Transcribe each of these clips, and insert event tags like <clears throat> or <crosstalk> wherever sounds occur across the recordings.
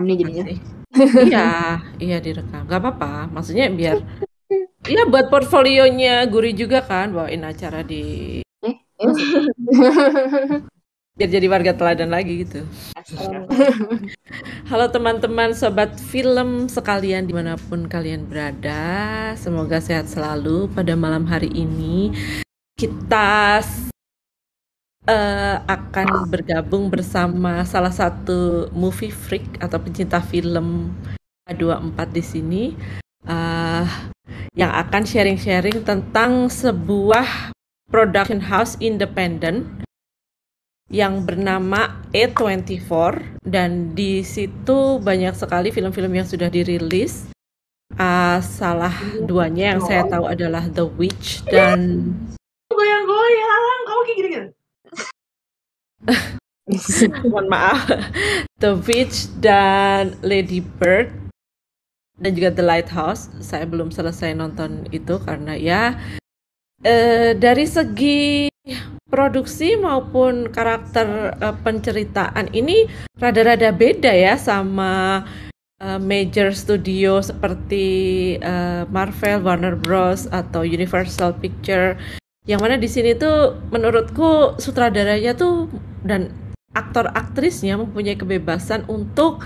direkam nih jadinya. iya, iya direkam. Gak apa-apa. Maksudnya biar <laughs> Iya buat portfolionya Guri juga kan bawain acara di eh, <laughs> biar jadi warga teladan lagi gitu. Halo teman-teman sobat film sekalian di mana pun kalian berada, semoga sehat selalu pada malam hari ini. Kita uh, akan bergabung bersama salah satu movie freak atau pencinta film 24 di sini. Uh, yang akan sharing-sharing tentang sebuah production house independent yang bernama A24 dan di situ banyak sekali film-film yang sudah dirilis. Uh, salah duanya yang saya tahu adalah The Witch dan goyang-goyang, kamu kayak gini-gini. <laughs> Mohon maaf. The Witch dan Lady Bird dan juga The Lighthouse. Saya belum selesai nonton itu karena ya eh, dari segi produksi maupun karakter eh, penceritaan ini rada-rada beda ya sama eh, major studio seperti eh, Marvel, Warner Bros atau Universal Picture. Yang mana di sini tuh menurutku sutradaranya tuh dan aktor aktrisnya mempunyai kebebasan untuk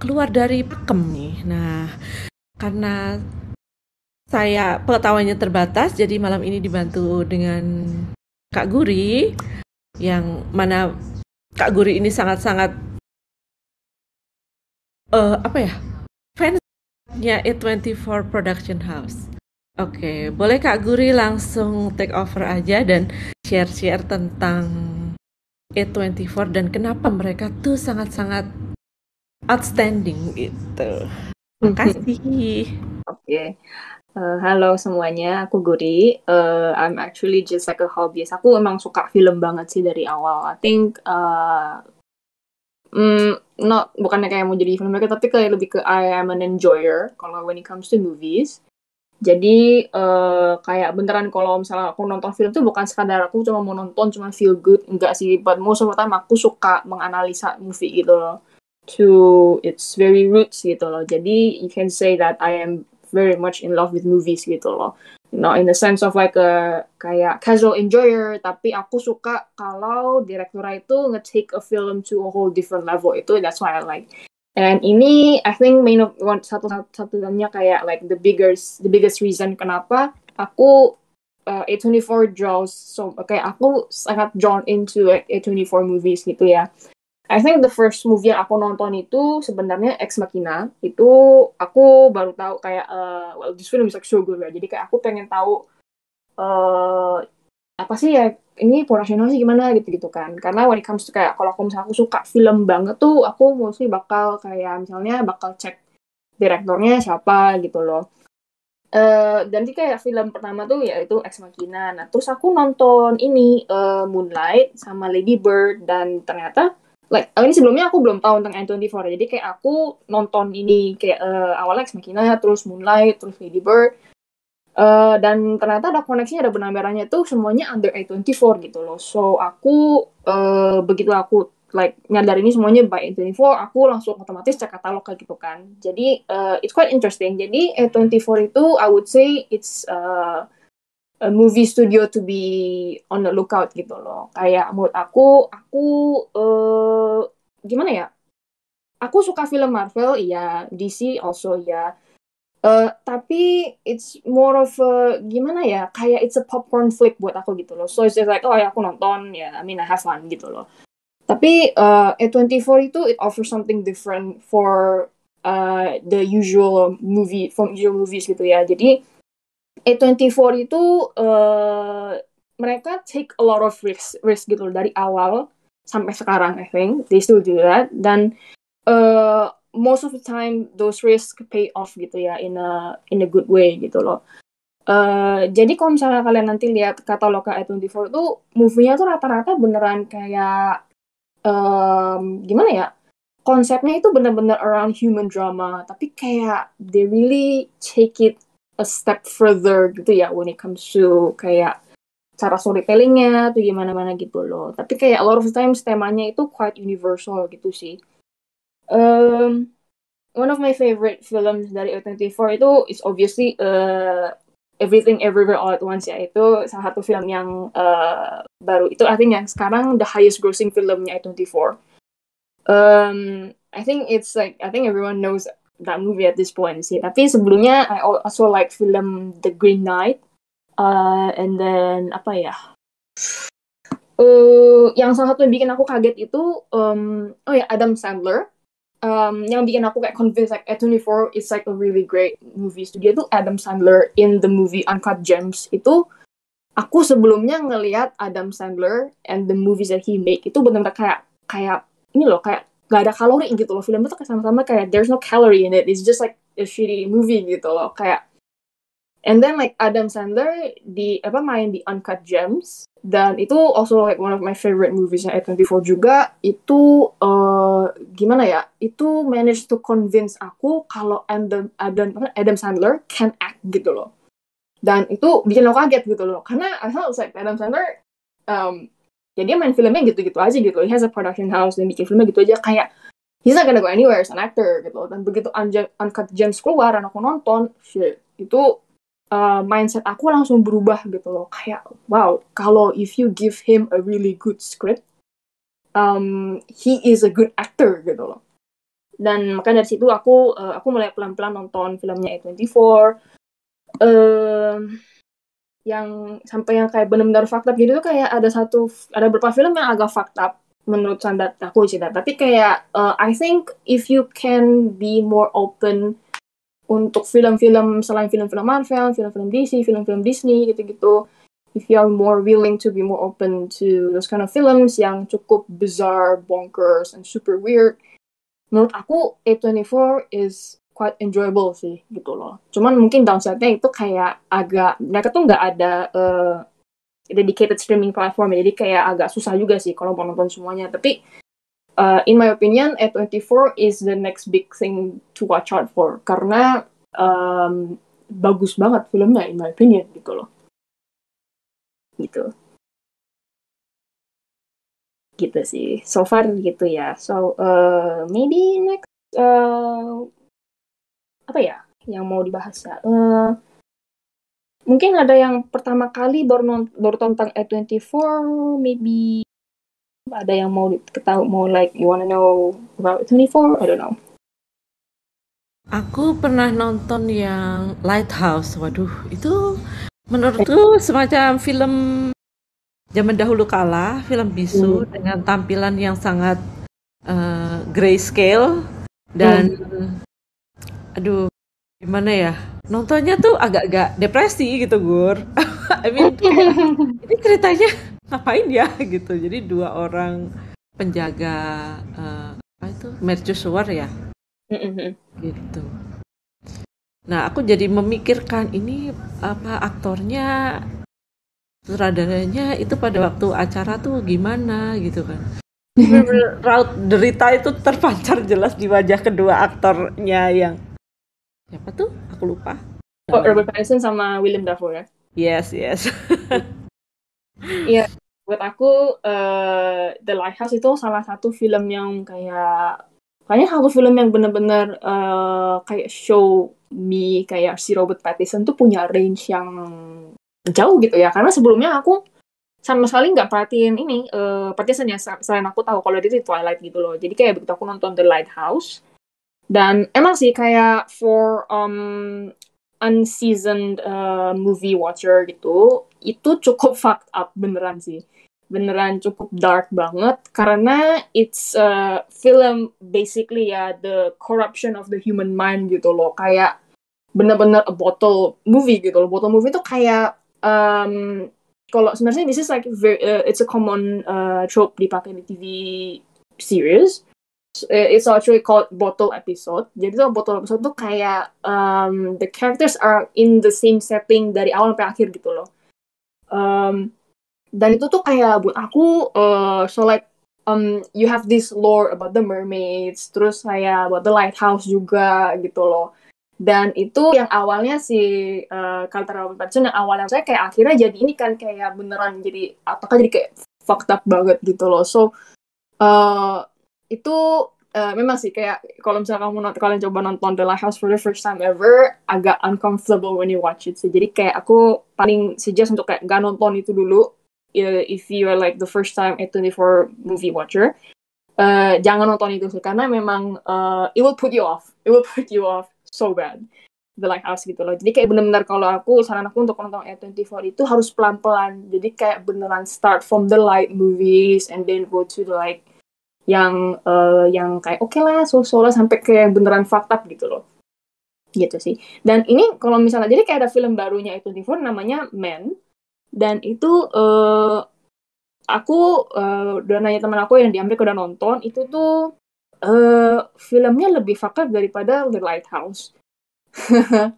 keluar dari pakem nih. Nah, karena saya pengetahuannya terbatas, jadi malam ini dibantu dengan Kak Guri, yang mana Kak Guri ini sangat-sangat uh, apa ya fansnya A24 Production House. Oke, boleh Kak Guri langsung take over aja dan share-share tentang A24 dan kenapa mereka tuh sangat-sangat outstanding gitu. Terima kasih. Oke. Okay. Uh, halo semuanya, aku Guri. Uh, I'm actually just like a hobbyist. Aku emang suka film banget sih dari awal. I think uh, mm, not bukannya kayak mau jadi filmmaker, tapi kayak lebih ke I am an enjoyer kalau when it comes to movies. Jadi uh, kayak beneran kalau misalnya aku nonton film tuh bukan sekadar aku cuma mau nonton cuma feel good, enggak sih. But most of the time aku suka menganalisa movie gitu loh to its very roots gitu loh. Jadi you can say that I am very much in love with movies gitu loh. Not in the sense of like a kayak casual enjoyer, tapi aku suka kalau direktur itu nge-take a film to a whole different level itu that's why I like. And ini I think main of one satu satunya kayak like the biggest the biggest reason kenapa aku uh, A24 draws so kayak aku sangat drawn into like, A24 movies gitu ya. I think the first movie yang aku nonton itu sebenarnya Ex Machina. Itu aku baru tahu kayak uh, well this film is like so good ya. Jadi kayak aku pengen tahu uh, apa sih ya ini production sih gimana gitu gitu kan. Karena when it comes to kayak kalau aku misalnya aku suka film banget tuh aku mostly bakal kayak misalnya bakal cek direktornya siapa gitu loh. Uh, dan kayak film pertama tuh ya itu Ex Machina. Nah, terus aku nonton ini uh, Moonlight sama Lady Bird dan ternyata like uh, ini sebelumnya aku belum tahu tentang N24 jadi kayak aku nonton ini kayak uh, awalnya Ex Machina terus Moonlight terus Lady Bird uh, dan ternyata ada koneksinya ada benang-benangnya tuh semuanya under A24 gitu loh so aku uh, begitu aku like nyadar ini semuanya by A24 aku langsung otomatis cek katalog kayak gitu kan jadi uh, it's quite interesting jadi A24 itu I would say it's uh, a movie studio to be on the lookout gitu loh. Kayak menurut aku, aku uh, gimana ya? Aku suka film Marvel, iya. DC also ya. Uh, tapi it's more of a, gimana ya? Kayak it's a popcorn flick buat aku gitu loh. So it's just like, oh ya aku nonton, ya I mean I have fun gitu loh. Tapi uh, A24 itu it offers something different for uh, the usual movie, from usual movies gitu ya. Jadi A24 itu uh, mereka take a lot of risk risk gitu loh dari awal sampai sekarang I think they still do that dan uh, most of the time those risks pay off gitu ya in a in a good way gitu loh. Uh, jadi kalau misalnya kalian nanti lihat katalog A24 itu movie-nya tuh rata-rata beneran kayak um, gimana ya? Konsepnya itu bener-bener around human drama tapi kayak they really take it a step further gitu ya when it comes to kayak cara storytellingnya tuh gimana mana gitu loh. Tapi kayak a lot of times temanya itu quite universal gitu sih um, one of my favorite films dari A24 itu is obviously uh, Everything Everywhere All at Once ya itu salah satu film yang uh, baru. Itu I think yang sekarang the highest grossing filmnya A24 um, I think it's like I think everyone knows that movie at this point sih. Tapi sebelumnya I also like film The Green Knight uh, and then apa ya? Uh, yang salah satu yang bikin aku kaget itu um, oh ya Adam Sandler um, yang bikin aku kayak convinced like A24 is like a really great movie studio. Itu Adam Sandler in the movie Uncut Gems. Itu aku sebelumnya ngelihat Adam Sandler and the movies that he make itu benar-benar kayak kayak ini loh kayak gak ada kalori gitu loh. Film itu kayak sama-sama kayak there's no calorie in it. It's just like a shitty movie gitu loh. Kayak And then like Adam Sandler di apa main di Uncut Gems. Dan itu also like one of my favorite movies yang A24 juga. Itu uh, gimana ya? Itu manage to convince aku kalau Adam Adam Adam Sandler can act gitu loh. Dan itu bikin aku kaget gitu loh. Karena thought like Adam Sandler um, ya dia main filmnya gitu-gitu aja gitu. He has a production house dan bikin filmnya gitu aja. Kayak he's not gonna go anywhere as an actor gitu dan begitu Uncut Gems keluar dan aku nonton shit. Itu uh, mindset aku langsung berubah gitu loh. Kayak wow kalau if you give him a really good script um, he is a good actor gitu loh. Dan makanya dari situ aku uh, aku mulai pelan-pelan nonton filmnya A24 uh, yang sampai yang kayak benar-benar fakta gitu tuh kayak ada satu ada beberapa film yang agak fakta menurut standar aku sih tapi kayak uh, I think if you can be more open untuk film-film selain film-film Marvel, film-film DC, film-film Disney gitu-gitu. If you are more willing to be more open to those kind of films yang cukup bizarre, bonkers, and super weird, menurut aku A24 is quite enjoyable sih gitu loh. Cuman mungkin downside-nya itu kayak agak mereka tuh nggak ada uh, dedicated streaming platform jadi kayak agak susah juga sih kalau mau nonton semuanya. Tapi uh, in my opinion, A24 is the next big thing to watch out for karena um, bagus banget filmnya in my opinion gitu loh. Gitu. Gitu sih. So far gitu ya. So uh, maybe next uh, apa ya yang mau dibahas ya? Uh, mungkin ada yang pertama kali baru baru tentang A24 maybe ada yang mau ketahui mau like you wanna know about 24 I don't know Aku pernah nonton yang Lighthouse. Waduh, itu menurutku semacam film zaman dahulu kala, film bisu hmm. dengan tampilan yang sangat uh, grayscale dan hmm. aduh gimana ya nontonnya tuh agak-agak depresi gitu gur <laughs> I mean <laughs> ini ceritanya ngapain ya <laughs> gitu. Jadi dua orang penjaga uh, apa itu? Mercusuar ya? Gitu. Nah aku jadi memikirkan ini apa aktornya sutradaranya itu pada waktu acara tuh gimana gitu kan. <laughs> Raut derita itu terpancar jelas di wajah kedua aktornya yang siapa tuh? Aku lupa. Oh, Robert Pattinson sama William Dafoe ya? Yes yes. <laughs> Iya, buat aku uh, The Lighthouse itu salah satu film yang kayak kayaknya satu film yang bener-bener uh, kayak show me kayak si Robert Pattinson tuh punya range yang jauh gitu ya. Karena sebelumnya aku sama sekali nggak perhatiin ini uh, Pattinson ya selain aku tahu kalau dia itu Twilight gitu loh. Jadi kayak begitu aku nonton The Lighthouse. Dan emang sih kayak for um, unseasoned uh, movie watcher gitu itu cukup fucked up beneran sih beneran cukup dark banget karena it's a film basically ya the corruption of the human mind gitu loh. Kayak bener-bener a bottle movie gitu loh. Bottle movie itu kayak um, kalau sebenarnya this is like very, uh, it's a common uh, trope dipakai di TV series. It's actually called bottle episode. Jadi tuh bottle episode tuh kayak um, the characters are in the same setting dari awal sampai akhir gitu loh. Um, dan itu tuh kayak buat aku uh, so like um you have this lore about the mermaids terus kayak buat the lighthouse juga gitu loh. Dan itu yang awalnya si uh, karakter Robert Pattinson yang awalnya saya kayak akhirnya jadi ini kan kayak beneran jadi apakah jadi kayak fucked up banget gitu loh. So uh, itu uh, memang sih kayak kalau misalnya kamu kalian coba nonton The Lighthouse for the first time ever agak uncomfortable when you watch it sih. Jadi kayak aku paling suggest untuk kayak gak nonton itu dulu uh, if you are like the first time A24 movie watcher uh, jangan nonton itu karena memang uh, it will put you off. It will <laughs> put you off so bad. The Lighthouse gitu loh. Jadi kayak bener-bener kalau aku saran aku untuk nonton A24 itu harus pelan-pelan. Jadi kayak beneran start from the light movies and then go to the like yang uh, yang kayak oke okay lah so-so lah sampai kayak beneran fucked up gitu loh. Gitu sih. Dan ini kalau misalnya jadi kayak ada film barunya itu di namanya Man dan itu uh, aku uh, udah nanya teman aku yang di Amerika udah nonton itu tuh uh, filmnya lebih up daripada The Lighthouse. <laughs>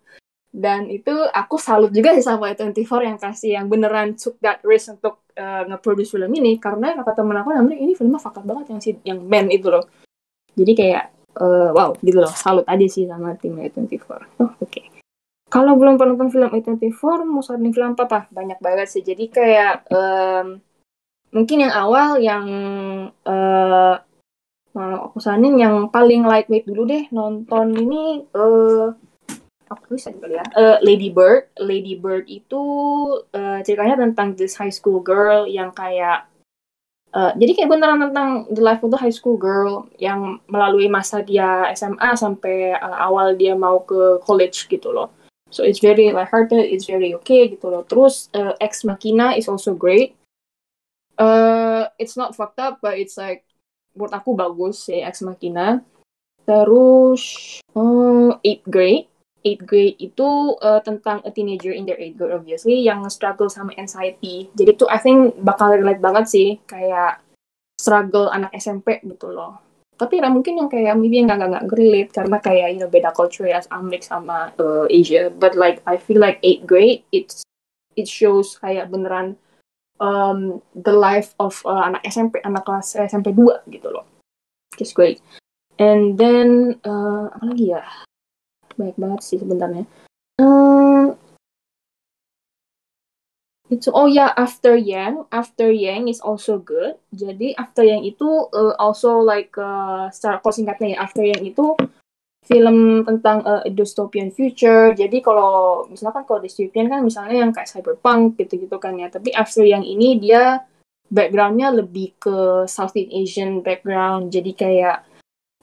Dan itu aku salut juga sih sama 24 yang kasih yang beneran took that risk untuk uh, nge-produce film ini. Karena kata temen aku namanya ini filmnya fakta banget yang si yang band itu loh. Jadi kayak uh, wow gitu loh. Salut aja sih sama tim 24 oh oke. okay. Kalau belum pernah nonton film 24 mau saranin film apa apa banyak banget sih jadi kayak um, mungkin yang awal yang uh, aku saranin yang paling lightweight dulu deh nonton ini uh, aku ya. Uh, Lady Bird, Lady Bird itu uh, ceritanya tentang this high school girl yang kayak uh, jadi kayak beneran tentang the life of the high school girl yang melalui masa dia SMA sampai uh, awal dia mau ke college gitu loh. So it's very lighthearted, it's very okay gitu loh. Terus uh, Ex Machina is also great. Uh, it's not fucked up, but it's like buat aku bagus sih Ex Machina. Terus uh, Eighth Grade eighth grade itu uh, tentang a teenager in their eighth grade obviously yang struggle sama anxiety. Jadi tuh I think bakal relate banget sih kayak struggle anak SMP gitu loh. Tapi ya mungkin yang kayak maybe nggak nggak relate karena kayak you know beda culture as Amerika sama uh, Asia. But like I feel like eighth grade it's it shows kayak beneran um, the life of uh, anak SMP anak kelas SMP 2 gitu loh. It's great. And then uh, apa lagi ya? banyak banget sih sebenarnya itu oh ya yeah, After Yang After Yang is also good. Jadi After Yang itu uh, also like uh, secara singkatnya ya After Yang itu film tentang uh, dystopian future. Jadi kalau misalkan kalau dystopian kan misalnya yang kayak cyberpunk gitu-gitu kan ya. Tapi After Yang ini dia backgroundnya lebih ke Southeast Asian background. Jadi kayak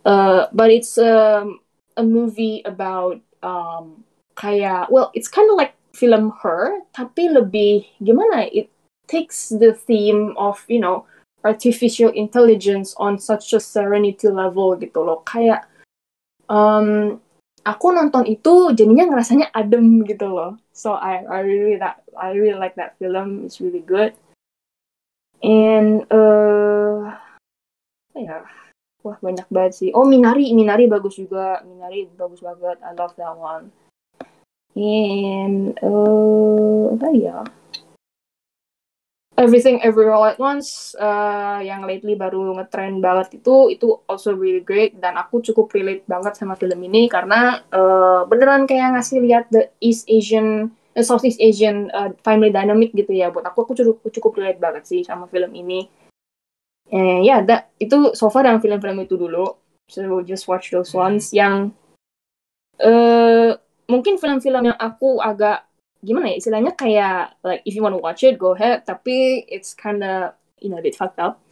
uh, but it's um, a movie about um, kayak well it's kind of like film Her tapi lebih gimana it takes the theme of you know artificial intelligence on such a serenity level gitu loh kayak um, aku nonton itu jadinya ngerasanya adem gitu loh so I I really that I really like that film it's really good and uh ya Wah banyak banget sih. Oh Minari, Minari bagus juga. Minari bagus banget. I love that one. And uh, apa ya? Everything Everywhere All at Once uh, yang lately baru ngetrend banget itu itu also really great dan aku cukup relate banget sama film ini karena uh, beneran kayak ngasih lihat the East Asian uh, Southeast Asian uh, family dynamic gitu ya buat aku aku cukup cukup relate banget sih sama film ini Eh, ya, yeah, itu so far yang film-film itu dulu. So just watch those ones yang uh, mungkin film-film yang aku agak gimana ya istilahnya kayak like if you want to watch it go ahead tapi it's kinda you know a bit fucked up.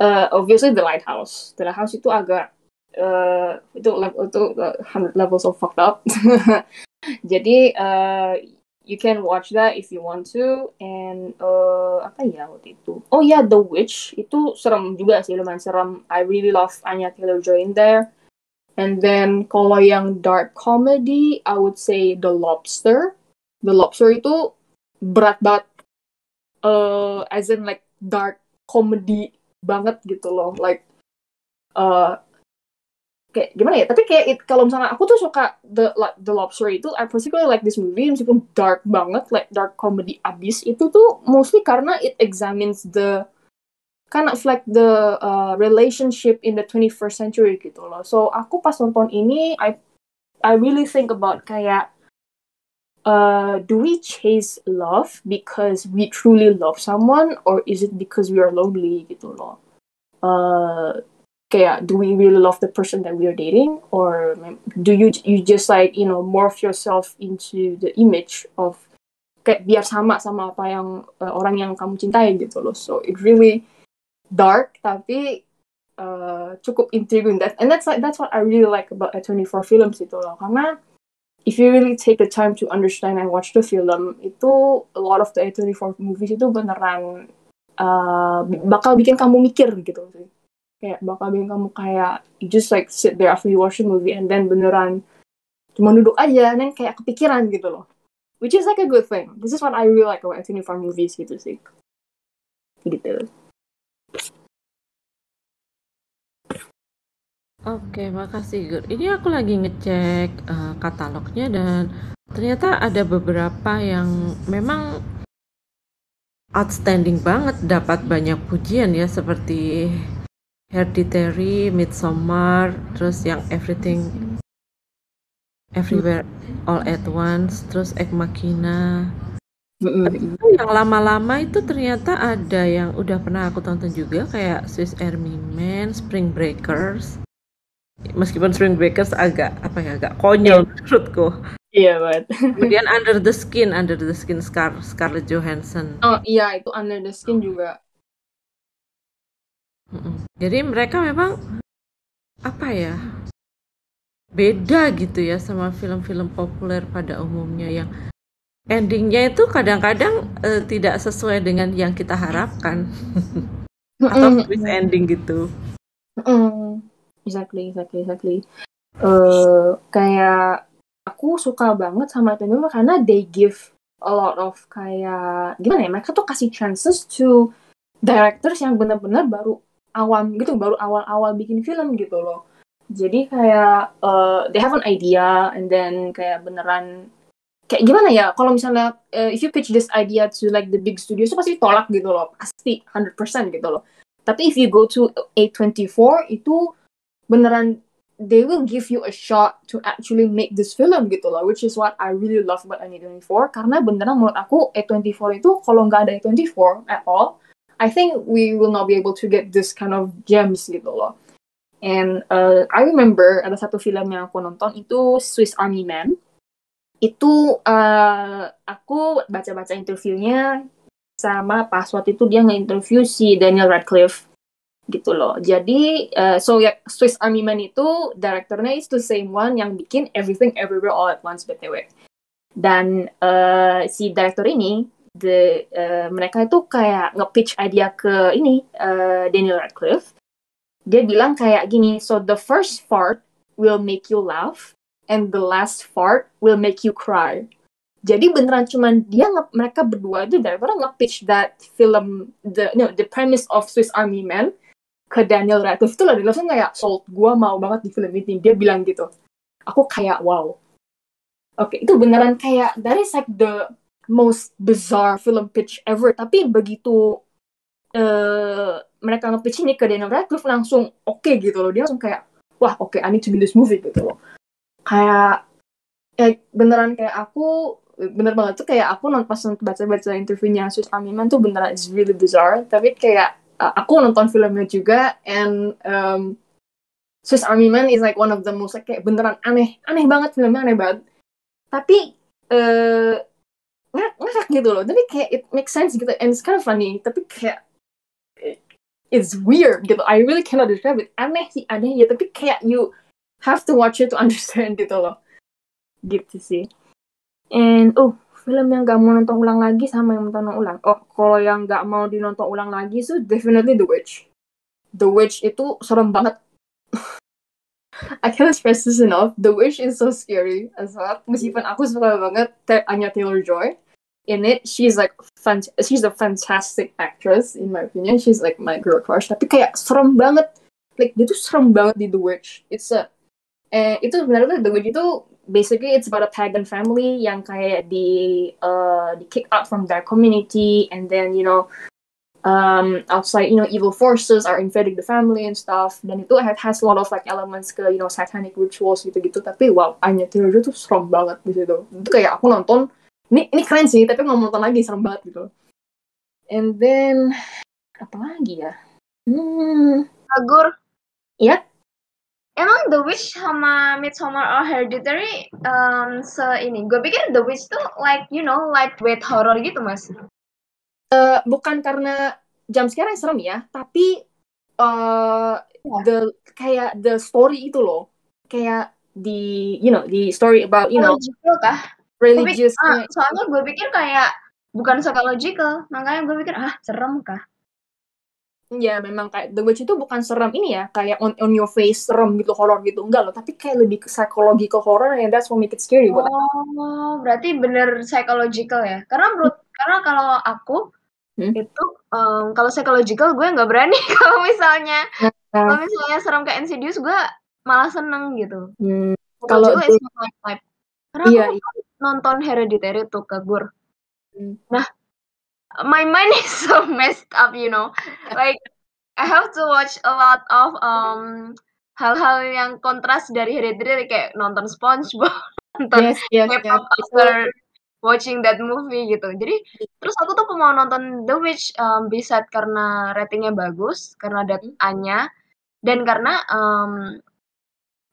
Uh, obviously The Lighthouse. The Lighthouse itu agak uh, itu itu uh, levels of fucked up. <laughs> Jadi uh, you can watch that if you want to and uh, apa ya waktu itu oh ya yeah, The Witch itu serem juga sih lumayan serem I really love Anya Taylor Joy in there and then kalau yang dark comedy I would say The Lobster. The Lobster itu berat banget. Uh, as in like dark comedy banget gitu loh. Like uh, kayak gimana ya? Tapi kayak kalau misalnya aku tuh suka the like the lobster itu I particularly like this movie meskipun dark banget like dark comedy abis itu tuh mostly karena it examines the kind of like the uh, relationship in the 21st century gitu loh. So aku pas nonton ini I I really think about kayak uh, do we chase love because we truly love someone or is it because we are lonely gitu loh? Uh, kayak do we really love the person that we are dating or do you you just like you know morph yourself into the image of kayak biar sama sama apa yang uh, orang yang kamu cintai gitu loh. So it really dark tapi uh, cukup intriguing. That and that's like that's what I really like about A24 films itu loh. Karena if you really take the time to understand and watch the film itu a lot of the A24 movies itu beneran uh, bakal bikin kamu mikir gitu sih. Kayak bakal bikin kamu kayak you just like sit there after you watch the movie and then beneran cuma duduk aja dan kayak kepikiran gitu loh. Which is like a good thing. This is what I really like about Farm movies gitu sih. Gitu Oke, makasih Gur. Ini aku lagi ngecek uh, katalognya dan ternyata ada beberapa yang memang outstanding banget, dapat banyak pujian ya seperti Hereditary, Midsommar, terus yang Everything Everywhere All at Once, terus Egg Machina. Yang lama-lama itu ternyata ada yang udah pernah aku tonton juga kayak Swiss Army Man, Spring Breakers. Meskipun Spring Breakers agak apa ya agak konyol iya. menurutku. Iya banget. <laughs> Kemudian Under the Skin, Under the Skin Scar Scarlett Johansson. Oh iya itu Under the Skin juga jadi mereka memang apa ya beda gitu ya sama film-film populer pada umumnya yang endingnya itu kadang-kadang uh, tidak sesuai dengan yang kita harapkan atau twist ending gitu. Mm, exactly, exactly, exactly. Uh, kayak aku suka banget sama itu karena they give a lot of kayak gimana ya mereka tuh kasih chances to directors yang benar-benar baru awam gitu baru awal-awal bikin film gitu loh jadi kayak uh, they have an idea and then kayak beneran kayak gimana ya kalau misalnya uh, if you pitch this idea to like the big studios itu pasti tolak gitu loh pasti 100% gitu loh tapi if you go to A24 itu beneran they will give you a shot to actually make this film gitu loh which is what I really love about A24 karena beneran menurut aku A24 itu kalau nggak ada A24 at all I think we will not be able to get this kind of gems gitu loh. And uh, I remember ada satu film yang aku nonton itu Swiss Army Man. Itu uh, aku baca-baca interviewnya sama pas waktu itu dia nge-interview si Daniel Radcliffe gitu loh. Jadi uh, so ya Swiss Army Man itu direkturnya is the same one yang bikin Everything Everywhere All at Once btw. Dan uh, si direktur ini the uh, mereka itu kayak nge-pitch idea ke ini uh, Daniel Radcliffe. Dia bilang kayak gini, so the first part will make you laugh and the last part will make you cry. Jadi beneran cuman dia nge mereka berdua itu dari orang nge-pitch that film the no, the premise of Swiss Army Man ke Daniel Radcliffe itu dia langsung kayak sold gue mau banget di film ini dia bilang gitu. Aku kayak wow. Oke itu beneran kayak that is like the most bizarre film pitch ever. Tapi begitu uh, mereka nge-pitch ini ke Daniel Radcliffe langsung oke okay gitu loh. Dia langsung kayak wah oke okay, I need to be this movie gitu loh. Kayak ya beneran kayak aku bener banget tuh kayak aku nonton pas baca-baca interviewnya Sus Amiman tuh beneran it's really bizarre. Tapi kayak uh, aku nonton filmnya juga and um, Swiss Army Man is like one of the most like, kayak beneran aneh aneh banget filmnya aneh banget. Tapi uh, ngakak gitu loh. Tapi kayak it makes sense gitu and it's kind of funny. Tapi kayak it's weird gitu. I really cannot describe it. Aneh sih aneh ya. Tapi kayak you have to watch it to <laughs> understand gitu loh. Gitu sih. And oh film yang gak mau nonton ulang lagi sama yang nonton ulang oh kalau yang gak mau dinonton ulang lagi so definitely The Witch The Witch itu serem banget <laughs> I can't stress this enough. The Wish is so scary as well. Meskipun aku suka banget Anya Taylor Joy. In it, she's like she's a fantastic actress in my opinion. She's like my girl crush. Tapi kayak serem banget. Like dia tuh serem banget di The Witch. It's a eh, itu sebenarnya The Witch itu basically it's about a pagan family yang kayak di uh, di kick out from their community and then you know um, outside you know evil forces are invading the family and stuff. Dan itu has a lot of like elements ke you know satanic rituals gitu-gitu. Tapi wow Anya Taylor tuh serem banget di situ. Itu kayak aku nonton ini ini keren sih tapi nggak nonton lagi serem banget gitu. And then apa lagi ya? Hmm. Agur. Iya. Emang The Witch sama Midsommar or Hereditary um, se ini, gue pikir The Witch tuh like you know lightweight horror gitu mas. Uh, bukan karena jam scare yang serem ya, tapi uh, the kayak the story itu loh, kayak di you know the story about you know kah? religious. Ah, soalnya gue pikir kayak bukan psychological, makanya gue pikir ah serem kah? Ya memang kayak The Witch itu bukan serem ini ya kayak on, on your face serem gitu horror gitu enggak loh tapi kayak lebih ke psychological horror and that's what make it scary buat Oh, berarti bener psychological ya? Karena menurut karena kalau aku Hmm? itu um, kalau psychological gue nggak berani <laughs> kalau misalnya Nah, kalau misalnya serem kayak Insidious gue malah seneng gitu. hmm, Kalau itu-. Karena iya, aku nonton Hereditary tuh ke Gur. Hmm. Nah, my mind <laughs> is so messed up, you know. Like I have to watch a lot of um hal-hal yang kontras dari Hereditary kayak nonton SpongeBob, <laughs> nonton yes yes yes K-pop Itu- after watching that movie gitu. Jadi terus aku tuh mau nonton The Witch um, bisa karena ratingnya bagus, karena ada Anya dan karena um,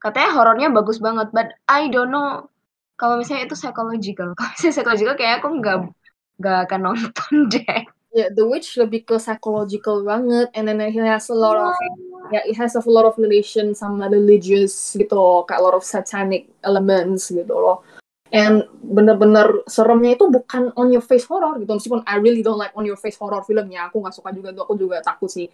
katanya horornya bagus banget. But I don't know kalau misalnya itu psychological. <laughs> Kalau misalnya psychological kayak aku nggak nggak akan nonton <laughs> deh. yeah The Witch lebih ke psychological banget and then it has a lot of yeah it has a lot of relation sama religious gitu kayak a lot of satanic elements gitu loh and bener-bener seremnya itu bukan on your face horror gitu meskipun I really don't like on your face horror filmnya aku nggak suka juga tuh aku juga takut sih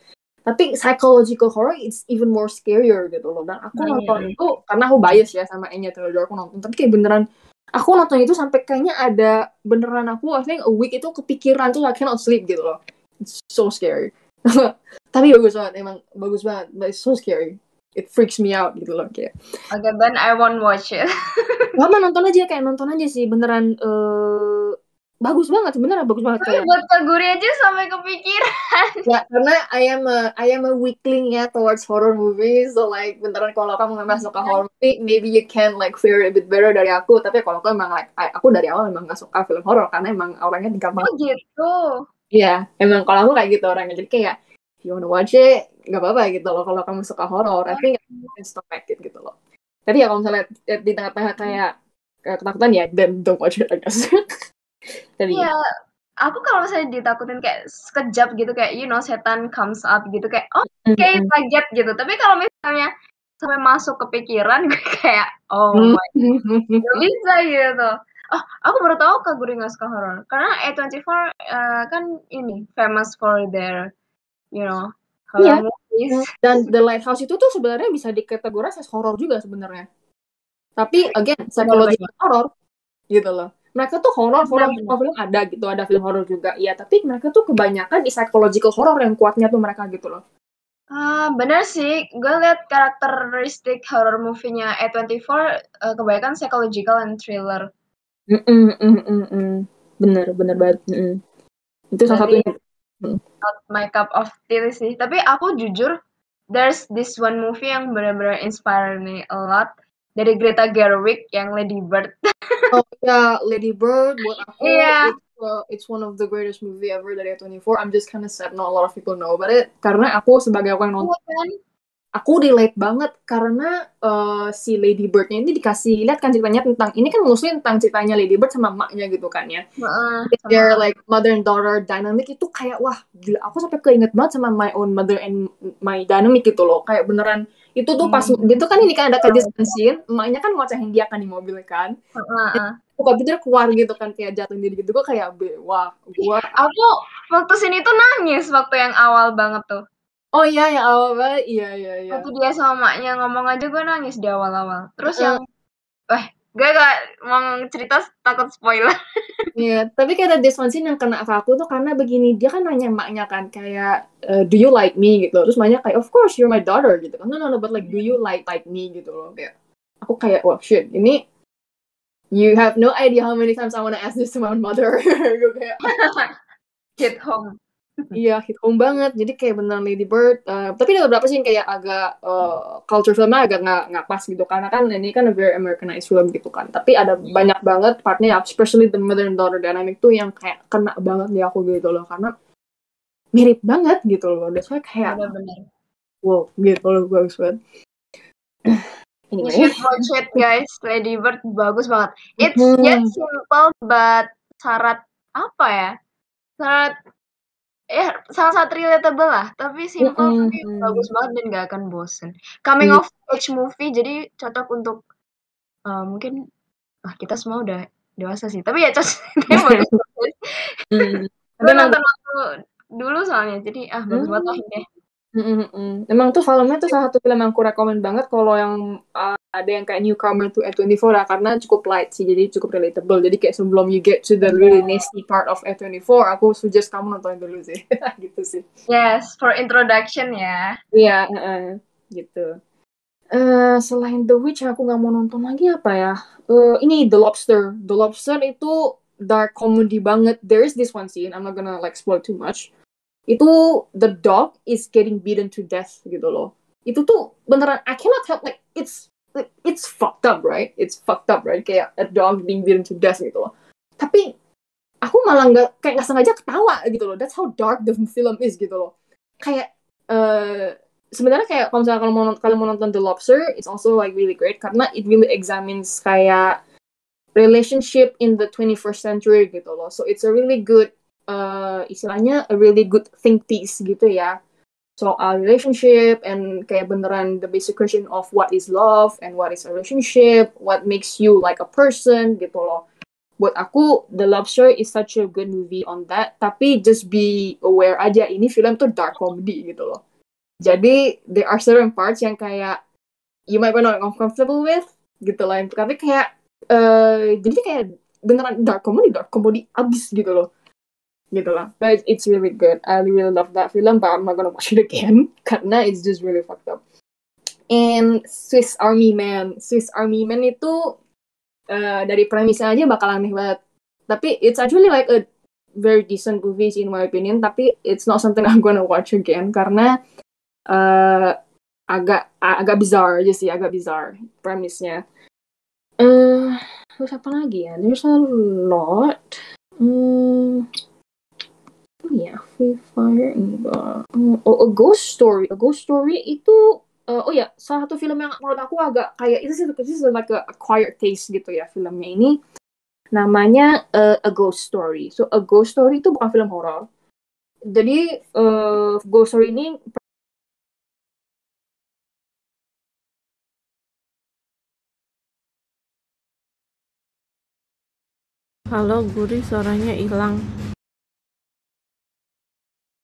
tapi psychological horror it's even more scarier gitu loh dan aku Nah, nonton iya. itu karena aku bias ya sama Anya Taylor aku nonton tapi kayak beneran aku nonton itu sampai kayaknya ada beneran aku I think a week itu kepikiran tuh I cannot sleep gitu loh. It's so scary. <laughs> Tapi bagus banget emang bagus banget. But it's so scary. It freaks me out gitu loh kayak. Okay, then I won't watch it. <laughs> lama nonton aja kayak nonton aja sih beneran eh bagus banget beneran bagus banget Tapi kayak buat Kaguri aja sampai kepikiran. <laughs> ya karena I am a I am a weakling ya towards horror movies so like beneran kalau kamu nggak masuk ke horror movie maybe you can like feel a bit better dari aku tapi kalau aku emang like aku dari awal emang nggak suka film horror karena emang orangnya gampang Oh gitu. Iya, emang kalau aku kayak gitu orangnya. Jadi kayak, if you wanna watch it, nggak apa-apa gitu loh. Kalau kamu suka horor, I think you can stomach it gitu loh. Tapi ya kalau misalnya eh, di tengah-tengah kayak kayak ketakutan ya, then don't watch it, I guess. <laughs> Tapi Iya. Aku kalau misalnya ditakutin kayak sekejap gitu kayak you know setan comes up gitu kayak oh kayak kaget gitu. Tapi kalau misalnya sampai masuk ke pikiran <laughs> gue kayak oh my gak bisa gitu. Oh, aku baru tahu Kaguri nggak suka horror karena A24 eh, kan ini famous for their you know Iya. horror movies. Dan The Lighthouse itu tuh sebenarnya bisa dikategorikan as horror juga sebenarnya. Tapi again, psychological horror gitu loh. Mereka tuh horror, horror Benar, semua film ada gitu, ada film horror juga. Iya, tapi mereka tuh kebanyakan di psychological horror yang kuatnya tuh mereka gitu loh. Ah, bener sih. Gue liat karakteristik horror movie-nya A24 eh, kebanyakan psychological and thriller. Mm -mm, mm -mm, mm. Bener, bener banget. Mm -mm. Itu salah satunya. Not my cup of tea sih. Tapi aku jujur, there's this one movie yang benar-benar inspire me a lot dari Greta Gerwig yang Lady Bird. <laughs> Oh ya, Lady Bird buat aku Iya. it's, uh, it's one of the greatest movie ever dari A24. I'm just kind of sad not a lot of people know about it. Karena aku sebagai aku yang nonton, kan? aku relate banget karena uh, si Lady Bird-nya ini dikasih lihat kan ceritanya tentang ini kan mostly tentang ceritanya Lady Bird sama emaknya gitu kan ya. Sama- Their like mother and daughter dynamic itu kayak wah gila aku sampai keinget banget sama my own mother and my dynamic gitu loh kayak beneran itu tuh pas Hmm. itu kan ini kan ada kejadian scene emaknya kan ngocehin dia kan di mobil kan heeh, heeh. buka pintu keluar gitu kan kayak jatuh diri gitu gue kayak wah gua Aku waktu sini tuh nangis waktu yang awal banget tuh. oh iya ya awal banget iya iya iya Waktu dia sama maknya ngomong aja gue nangis di awal-awal. Terus Heeh. yang, eh gue gak mau cerita takut spoiler. <laughs> Iya, tapi kayak ada this one scene yang kena ke aku tuh karena begini, dia kan nanya emaknya kan kayak eh, do you like me gitu. Terus emaknya kayak of course you're my daughter gitu kan. No no no but like do you like like me gitu loh kayak. Aku kayak wah shit, ini you have no idea how many times I wanna ask this to my mother. <laughs> Gue kayak Hit home. Iya hit home banget. Jadi kayak beneran Lady Bird. eh, tapi ada beberapa sih yang kayak agak eh, culture filmnya agak nggak nggak pas gitu karena kan ini kan a very Americanized film gitu kan. Tapi ada banyak banget partnya, especially the mother and daughter dynamic tuh yang kayak kena banget di aku gitu loh karena mirip banget gitu loh. That's why kayak Bener-bener. wow gitu loh bagus banget <clears throat> anyway should watch it guys. Lady Bird bagus banget. It's Mhm. ya simple but syarat apa ya? Syarat ya sangat relatable lah. Tapi simple Mhm. tapi bagus banget dan gak akan bosen. Coming Iya. of age movie jadi cocok untuk eh, mungkin ah kita semua udah dewasa sih. Tapi ya cocok. <laughs> <laughs> Tapi bagus. Hmm. Emang nonton waktu dulu soalnya jadi ah bagus banget lah Hmm. deh. Mm, mm, mm. Emang tuh filmnya tuh salah satu film yang aku rekomen banget kalau yang uh, ada yang kayak newcomer to A24 ya karena cukup light sih jadi cukup relatable jadi kayak sebelum you get to the really nasty part of A24 aku suggest kamu nonton dulu sih <laughs> gitu sih Yes, for introduction ya. iya uh, gitu Eh selain The Witch aku nggak mau nonton lagi apa ya Eh ini The Lobster The Lobster itu dark comedy banget there is this one scene I'm not gonna like spoil too much itu the dog is getting beaten to death gitu loh. Itu tuh beneran I cannot help like it's it's fucked up right? It's fucked up right? Kayak a dog being beaten to death gitu loh. Tapi aku malah nggak kayak nggak sengaja ketawa gitu loh. That's how dark the film is gitu loh. Kayak eh sebenarnya kayak kalau misalnya kalau mau kalian mau nonton The Lobster it's also like really great karena it really examines kayak relationship in the 21st century gitu loh. So it's a really good uh, istilahnya a really good think piece gitu ya soal relationship and kayak beneran the basic question of what is love and what is a relationship, what makes you like a person gitu loh. Buat aku The Lobster is such a good movie on that, tapi just be aware aja ini film tuh dark comedy gitu loh. Jadi there are certain parts yang kayak you might be not uncomfortable with gitu lah, tapi kayak eh jadi kayak beneran dark comedy, dark comedy abis gitu loh gitu lah. But it's really good. I really love that film, but I'm not gonna watch it again <laughs> karena it's just really fucked up. And Swiss Army Man, Swiss Army Man itu uh, dari premisnya aja bakal aneh banget. Tapi it's actually like a very decent movie in my opinion. Tapi it's not something <laughs> I'm gonna watch again karena uh, agak agak bizarre aja sih, agak bizarre premisnya. Eh, terus apa lagi ya? There's a lot. Hmm, ya? Free Fire enggak. Hmm, Oh, A Ghost Story. A Ghost Story itu eh, oh ya, salah satu film yang menurut aku agak kayak itu sih itu sih like a acquired taste gitu ya filmnya ini. Namanya eh, A Ghost Story. So A Ghost Story itu bukan film horor. Jadi eh, Ghost Story ini Halo, Guri, suaranya hilang.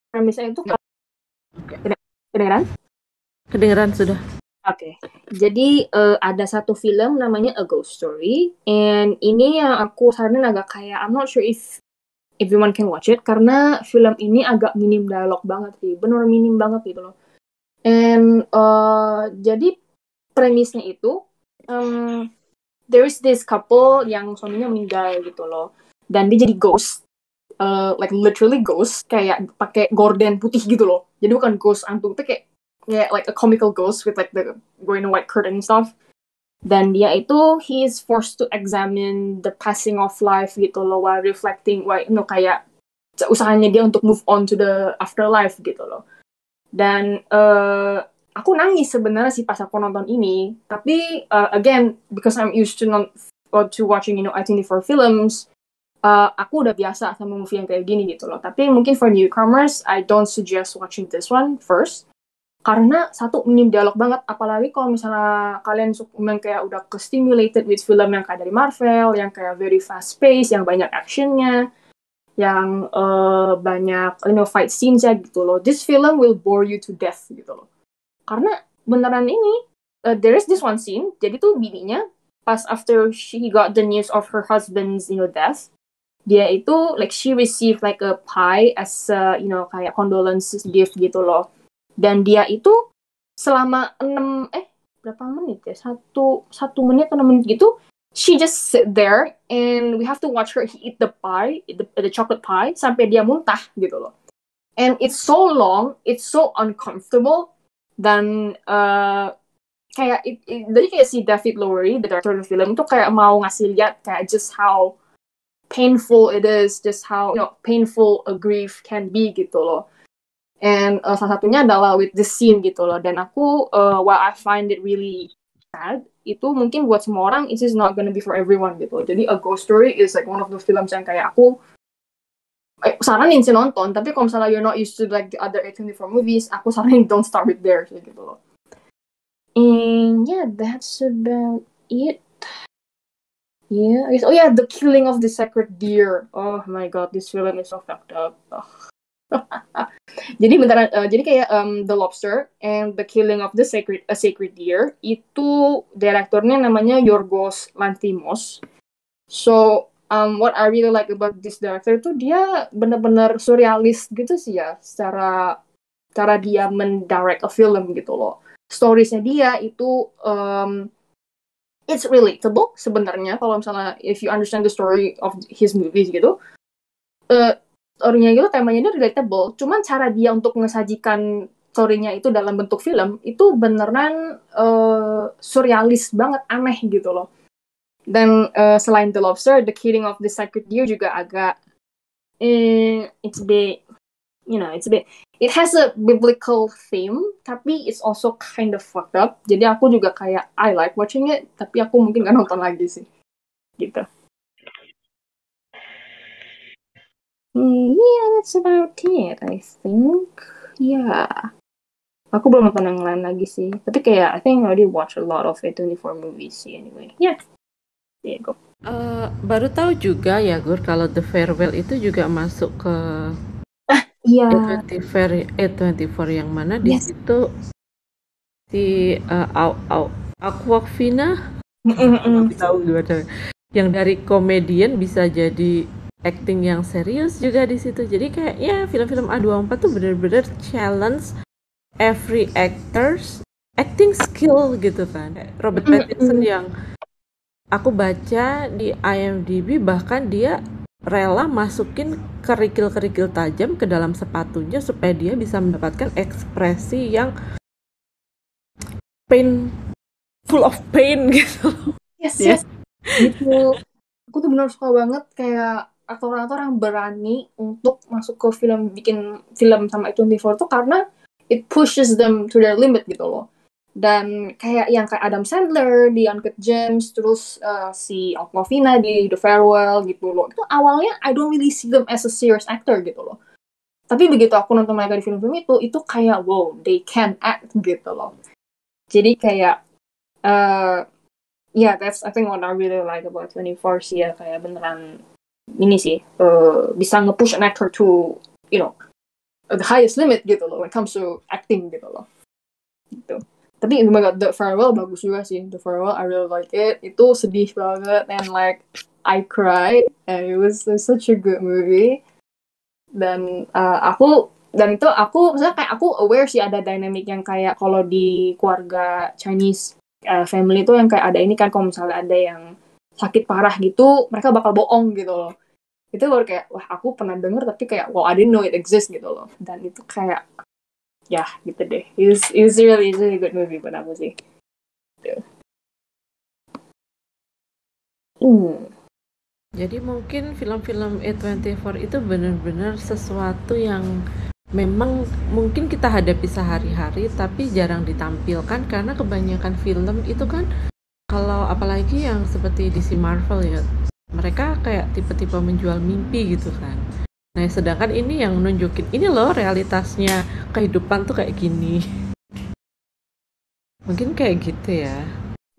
Premisnya itu kedengeran? Kedengeran sudah. Oke, jadi eh, ada satu film namanya A Ghost Story, and ini yang aku saranin agak kayak I'm not sure if everyone can watch it karena film ini agak minim dialog banget sih, bener minim banget gitu loh. And eh, jadi premisnya itu um, there is this couple yang suaminya meninggal gitu loh, dan dia jadi ghost, eh, like literally ghost, kayak pakai gorden putih gitu loh. Jadi bukan ghost antung, tapi kayak yeah, like a comical ghost with like the a white curtain and stuff. Dan dia itu he is forced to examine the passing of life gitu loh while reflecting, while you kayak usahanya dia untuk move on to the afterlife gitu loh. Dan eh aku nangis sebenarnya sih pas aku nonton ini, tapi eh, again because I'm used to or to watching you know I24 films, eh, aku udah biasa sama movie yang kayak gini gitu loh. Tapi mungkin for newcomers, I don't suggest watching this one first. Karena satu minim dialog banget. Apalagi kalau misalnya kalian yang kayak udah ke stimulated with film yang kayak dari Marvel yang kayak very fast pace yang banyak actionnya yang eh, banyak you know fight scenes ya gitu loh. This film will bore you to death gitu loh. Karena beneran ini eh, there is this one scene. Jadi tuh bininya pas after she got the news of her husband's you know death dia itu like she received like a pie as a, you know kayak condolences gift gitu loh. Dan dia itu selama enam eh berapa menit ya? Satu satu menit atau enam menit gitu she just sit there and we have to watch her eat the pie the, the chocolate pie sampai dia muntah gitu loh. And it's so long it's so uncomfortable dan uh, kayak it, it- jadi kayak si David Lowery the director of the film itu kayak mau ngasih lihat kayak just how painful it is just how you know painful a grief can be gitu loh. And uh, salah satunya adalah with the scene gitu loh. Dan aku uh, what I find it really sad itu mungkin buat semua orang it is not gonna be for everyone gitu. Jadi a ghost story is like one of the films yang kayak aku eh, saranin sih nonton. Tapi kalau misalnya you're not used to like the other A24 movies aku saranin don't start with there gitu loh. And yeah that's about it Yeah, oh yeah, the killing of the sacred deer. Oh my god, this film is so fucked up. Oh. <laughs> jadi beneran, uh, jadi kayak um, The Lobster and the Killing of the Sacred a Sacred Deer itu direkturnya namanya Yorgos Lanthimos. So um, what I really like about this director itu dia bener-bener surrealis gitu sih ya, secara cara dia mendirect a film gitu loh. Storiesnya dia itu um, it's relatable sebenarnya kalau misalnya if you understand the story of his movies gitu. Uh, story-nya gitu temanya ini relatable. Cuman cara dia untuk ngesajikan story-nya itu dalam bentuk film itu beneran uh, surrealis banget aneh gitu loh. Dan uh, selain The Lobster The Killing of the Sacred Deer juga agak eh, it's bit you know it's a bit it has a biblical theme tapi it's also kind of fucked up. Jadi aku juga kayak I like watching it tapi aku mungkin gak nonton lagi sih. Gitu. Hmm, yeah that's about it I think. Yeah. Aku belum nonton yang lain lagi sih. Tapi kayak I think I already watch a lot of A24 movies sih anyway. Yeah. There you go. Uh, baru tahu juga ya Gur kalau The Farewell itu juga masuk ke Iya. A24 A24 yang mana di Yes. situ si uh, Au, Au, Aquafina Mm-mm. tahu gimana yang dari komedian bisa jadi acting yang serius juga di situ jadi kayak ya film-film A24 tuh bener-bener challenge every actors acting skill gitu kan Robert. Pattinson yang aku baca di IMDb bahkan dia rela masukin kerikil-kerikil tajam ke dalam sepatunya supaya dia bisa mendapatkan ekspresi yang pain full of pain <laughs> gitu Yes, Ya. yes. Gitu. Aku tuh bener suka banget kayak aktor-aktor yang berani untuk masuk ke film bikin film sama A24 tuh karena it pushes them to their limit gitu loh. Dan kayak yang kayak Adam Sandler di Uncut Gems, terus uh, si Aquafina di The Farewell gitu loh. Itu awalnya I don't really see them as a serious actor gitu loh. Tapi begitu aku nonton mereka di film-film itu, itu kayak wow, they can act gitu loh. Jadi kayak uh, yeah, that's I think what I really like about 24 sih ya kayak beneran ini sih uh, bisa nge-push an actor to you know the highest limit gitu loh when it comes to acting gitu loh. Gitu. Tapi oh my god, The Farewell bagus juga sih. The Farewell I really like it. Itu sedih banget and like I cried and it was such a good movie. Dan uh, aku dan itu aku misalnya kayak aku aware sih ada dynamic yang kayak kalau di keluarga Chinese uh, family itu yang kayak ada ini kan kalau misalnya ada yang sakit parah gitu mereka bakal bohong gitu loh itu baru kayak wah aku pernah denger tapi kayak wow I didn't know it exists gitu loh dan itu kayak ya gitu deh. It's, it's really, it's really good movie buat aku sih hmm. jadi mungkin film-film A24 itu benar-benar sesuatu yang memang mungkin kita hadapi sehari-hari tapi jarang ditampilkan karena kebanyakan film itu kan kalau apalagi yang seperti DC Marvel ya mereka kayak tipe-tipe menjual mimpi gitu kan nah sedangkan ini yang nunjukin ini loh realitasnya kehidupan tuh kayak gini. Mungkin kayak gitu ya.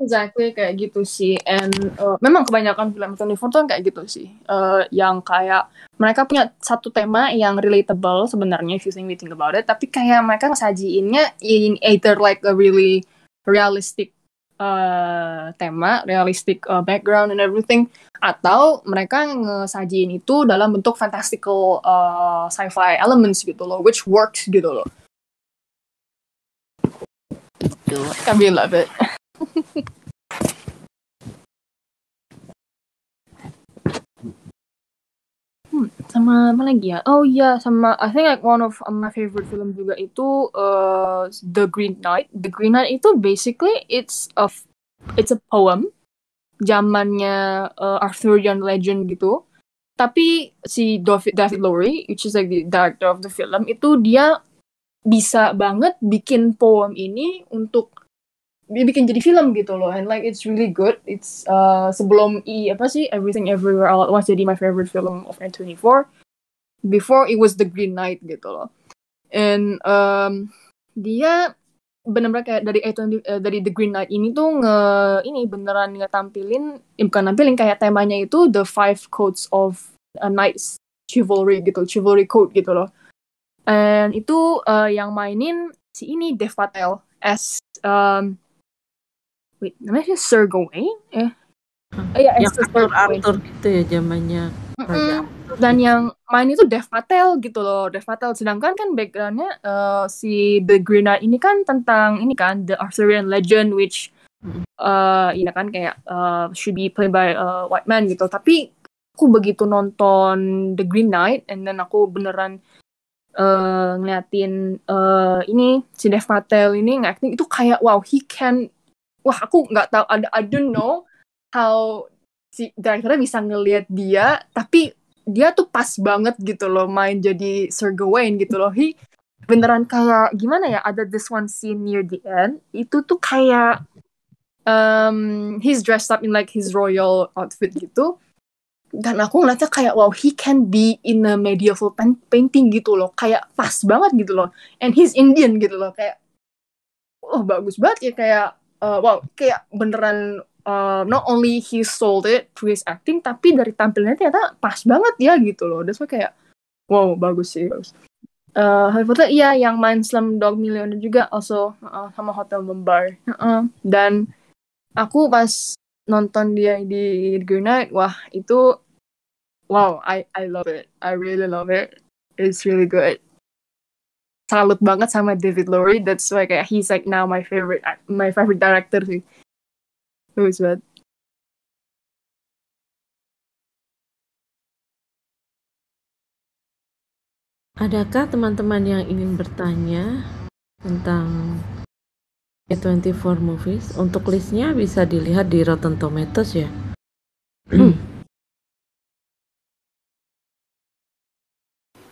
Exactly kayak gitu sih, and uh, memang kebanyakan film 24 tuh kayak gitu sih, uh, yang kayak mereka punya satu tema yang relatable sebenarnya if you think think about it, tapi kayak mereka ngesajiinnya in either like a really realistic uh, tema, realistic uh, background and everything, atau mereka ngesajiin itu dalam bentuk fantastical uh, sci-fi elements gitu loh, which works gitu loh. I really love it. <laughs> Sama apa lagi ya? Oh iya, sama I think like one of my favorite film juga itu uh, The Green Knight. The Green Knight itu basically it's a it's a poem zamannya uh, Arthurian legend gitu. Tapi si David, David Lowery, which is like the director of the film, itu dia bisa banget bikin poem ini untuk bikin jadi film gitu loh. And like it's really good. It's uh, sebelum i apa sih? Everything everywhere all at once jadi my favorite film of N24 before it was the Green Knight gitu loh. And um, dia benar-benar kayak dari A20, uh, dari The Green Knight ini tuh nge ini beneran ngetampilin eh, bukan nampilin kayak temanya itu the five codes of a knight's chivalry gitu chivalry code gitu loh. And itu uh, yang mainin si ini Dev Patel as um, wait namanya Sir Gawain eh Hmm. Eh, ya, yang Arthur. Arthur gitu ya zamannya Mm-mm. dan yang main itu Dev Patel gitu loh Dev Patel sedangkan kan backgroundnya eh, si The Green Knight ini kan tentang ini kan the Arthurian legend which Mm. eh ini kan kayak eh, should be played by a white man gitu tapi aku begitu nonton The Green Knight and then aku beneran eh ngeliatin eh ini si Dev Patel ini ngacting itu kayak wow he can wah aku nggak tahu ada I don't know how si directornya bisa ngelihat dia tapi dia tuh pas banget gitu loh main jadi Sir Gawain gitu loh. He beneran kayak gimana ya ada this one scene near the end itu tuh kayak um, he's dressed up in like his royal outfit gitu. Dan aku ngeliatnya kayak wow he can be in a medieval painting gitu loh. Kayak pas banget gitu loh. And he's Indian gitu loh. Kayak oh bagus banget ya kayak uh, wow kayak beneran uh, not only he sold it through his acting tapi dari tampilannya ternyata pas banget ya gitu loh. That's why kayak wow bagus sih bagus. Uh, Harry Potter iya yang main Slumdog Millionaire juga also uh, sama Hotel Mumbai. Uh-uh. dan aku pas nonton dia di Green Knight wah itu wow I I love it. I really love it. It's really good salut banget sama David Lowery that's why kayak he's like now my favorite my favorite director sih bagus banget Adakah teman-teman yang ingin bertanya tentang A24 movies? Untuk listnya bisa dilihat di Rotten Tomatoes ya.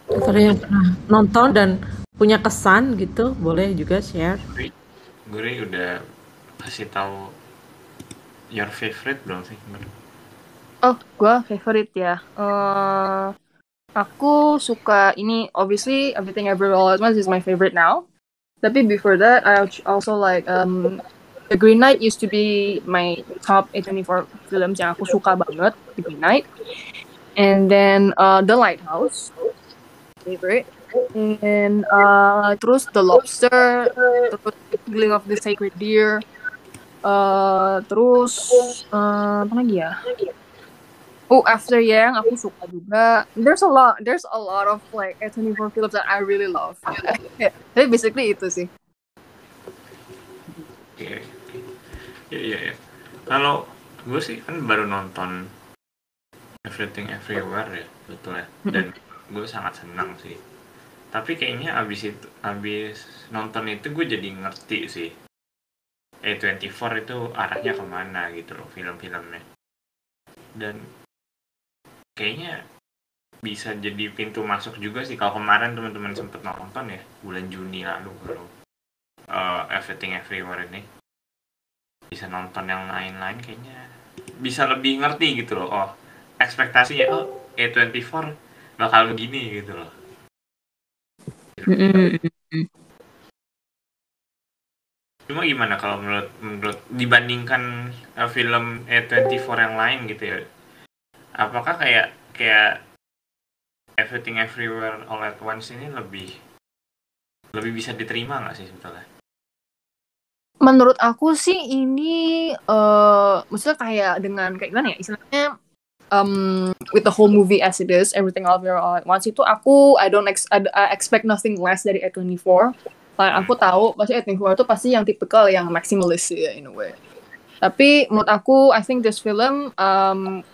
Atau ada yang pernah nonton dan punya kesan gitu, boleh juga share. Guri, Guri udah kasih tahu your favorite belum sih? Oh, gua favorite ya. Eh, aku suka ini. Obviously, Everything Everywhere All at Once is my favorite now. Tapi before that, I al- also like um, The Green Knight used to be my top A24 films yang aku suka banget. The Green Knight, and then uh, The Lighthouse, favorite. And uh, terus The Lobster, terus The Killing of the Sacred Deer, uh, terus uh, apa lagi ya? Oh, After Yang aku suka juga. There's a lot, there's a lot of like A24 films that I really love. <laughs> Tapi basically itu sih. Iya, iya, iya. Kalau gue sih kan baru nonton Everything Everywhere ya, betul ya. Dan gue sangat senang sih. Tapi kayaknya abis itu, abis nonton itu gue jadi ngerti sih. A24 itu arahnya ke mana gitu loh film-filmnya. Dan kayaknya bisa jadi pintu masuk juga sih kalau kemarin teman-teman sempet nonton ya bulan Juni lalu kalau uh, Everything Everywhere ini bisa nonton yang lain-lain kayaknya bisa lebih ngerti gitu loh oh ekspektasinya oh A24 bakal begini gitu loh cuma gimana kalau menurut menurut dibandingkan uh, film A24 yang lain gitu ya? Apakah kayak kayak Everything Everywhere All at Once ini lebih lebih bisa diterima nggak sih sebetulnya? Menurut aku sih ini eh maksudnya kayak dengan kayak gimana ya? Istilahnya um, with the whole movie as it is, everything all there all at once itu aku I don't ex I, I expect nothing less dari A24. Like, aku tahu pasti A24 itu pasti yang tipikal yang maximalist ya in a way. Tapi menurut aku I think this film um,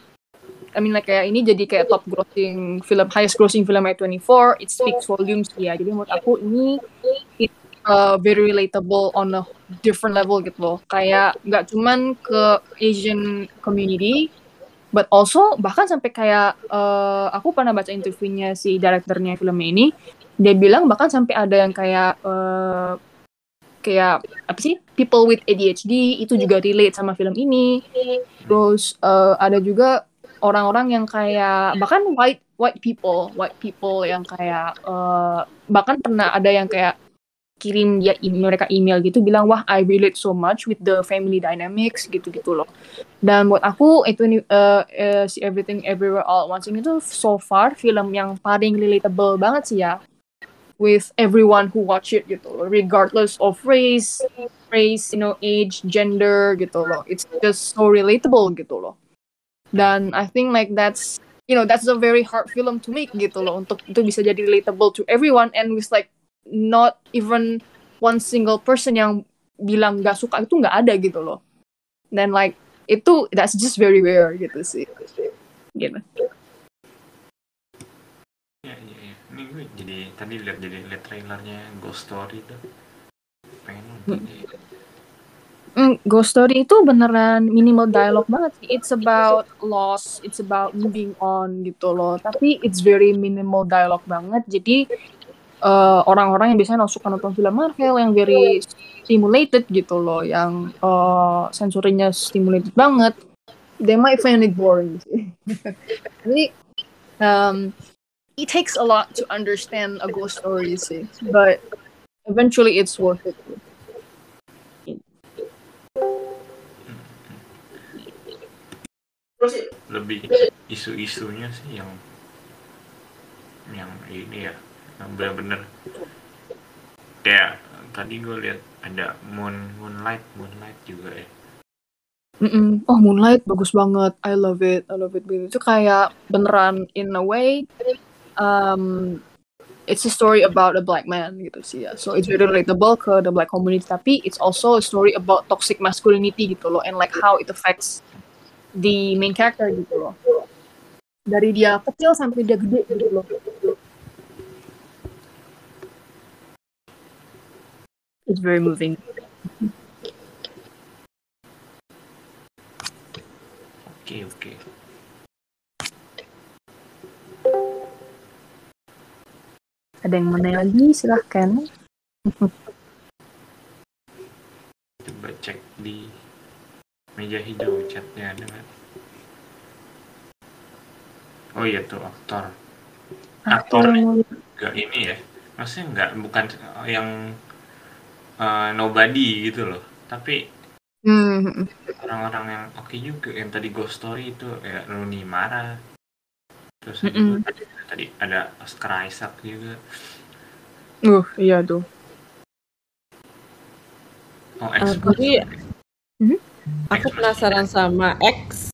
I mean like kayak ini jadi kayak top grossing film highest grossing film A24 it speaks volumes ya jadi menurut aku ini it, uh, very relatable on a different level gitu loh kayak nggak cuman ke Asian community but also bahkan sampai kayak uh, aku pernah baca interviewnya si direkturnya film ini dia bilang bahkan sampai ada yang kayak uh, kayak apa sih people with ADHD itu juga relate sama film ini. Terus uh, ada juga orang-orang yang kayak bahkan white white people white people yang kayak uh, bahkan pernah ada yang kayak kirim dia mereka email gitu bilang wah I relate so much with the family dynamics gitu gitu loh. Dan buat aku itu uh, uh, si Everything Everywhere All at Once ini tuh so far film yang paling relatable banget sih ya with everyone who watch it gitu loh. Regardless of race race you know age gender gitu loh. It's just so relatable gitu loh. Dan I think like that's you know that's a very hard film to make gitu loh untuk itu bisa jadi relatable to everyone and with like not even one single person yang bilang gak suka itu nggak ada gitu loh dan like itu that's just very rare gitu sih gitu ya ya ya ini gue jadi tadi lihat jadi lihat trailernya Ghost Story tuh pengen nonton hmm. Mm, Ghost Story itu beneran minimal dialog banget sih. It's about loss, it's about moving on gitu loh. Tapi it's very minimal dialog banget. Jadi orang eh, orang-orang yang biasanya suka nonton film Marvel yang very stimulated gitu loh, yang uh, sensorinya stimulated banget, they might find it boring sih. <laughs> Jadi um, it takes a lot to understand a ghost story sih, but eventually it's worth it. lebih isu-isunya sih yang yang ini ya bener-bener kayak tadi gue lihat ada moon moonlight moonlight juga ya Mm-mm. Oh Moonlight bagus banget, I love it, I love it. Itu kayak beneran in a way, um, it's a story about a black man gitu sih ya. So it's very relatable ke the black community, tapi it's also a story about toxic masculinity gitu loh, and like how it affects the main character gitu loh. Dari dia kecil sampai dia gede gitu loh. It's very moving. Oke, oke. Ada yang mana lagi? Silahkan. Coba cek di meja hijau chatnya ada kan? Oh iya tuh aktor. Aktor juga ini ya. Maksudnya nggak bukan yang uh, nobody gitu loh. Tapi hmm. orang-orang yang oke okay juga yang tadi Ghost Story itu ya Rooney Mara. Terus mm -mm. Tadi, tadi ada Oscar Isaac juga. Uh iya tuh. Oh X uh, jadi uh, aku penasaran sama X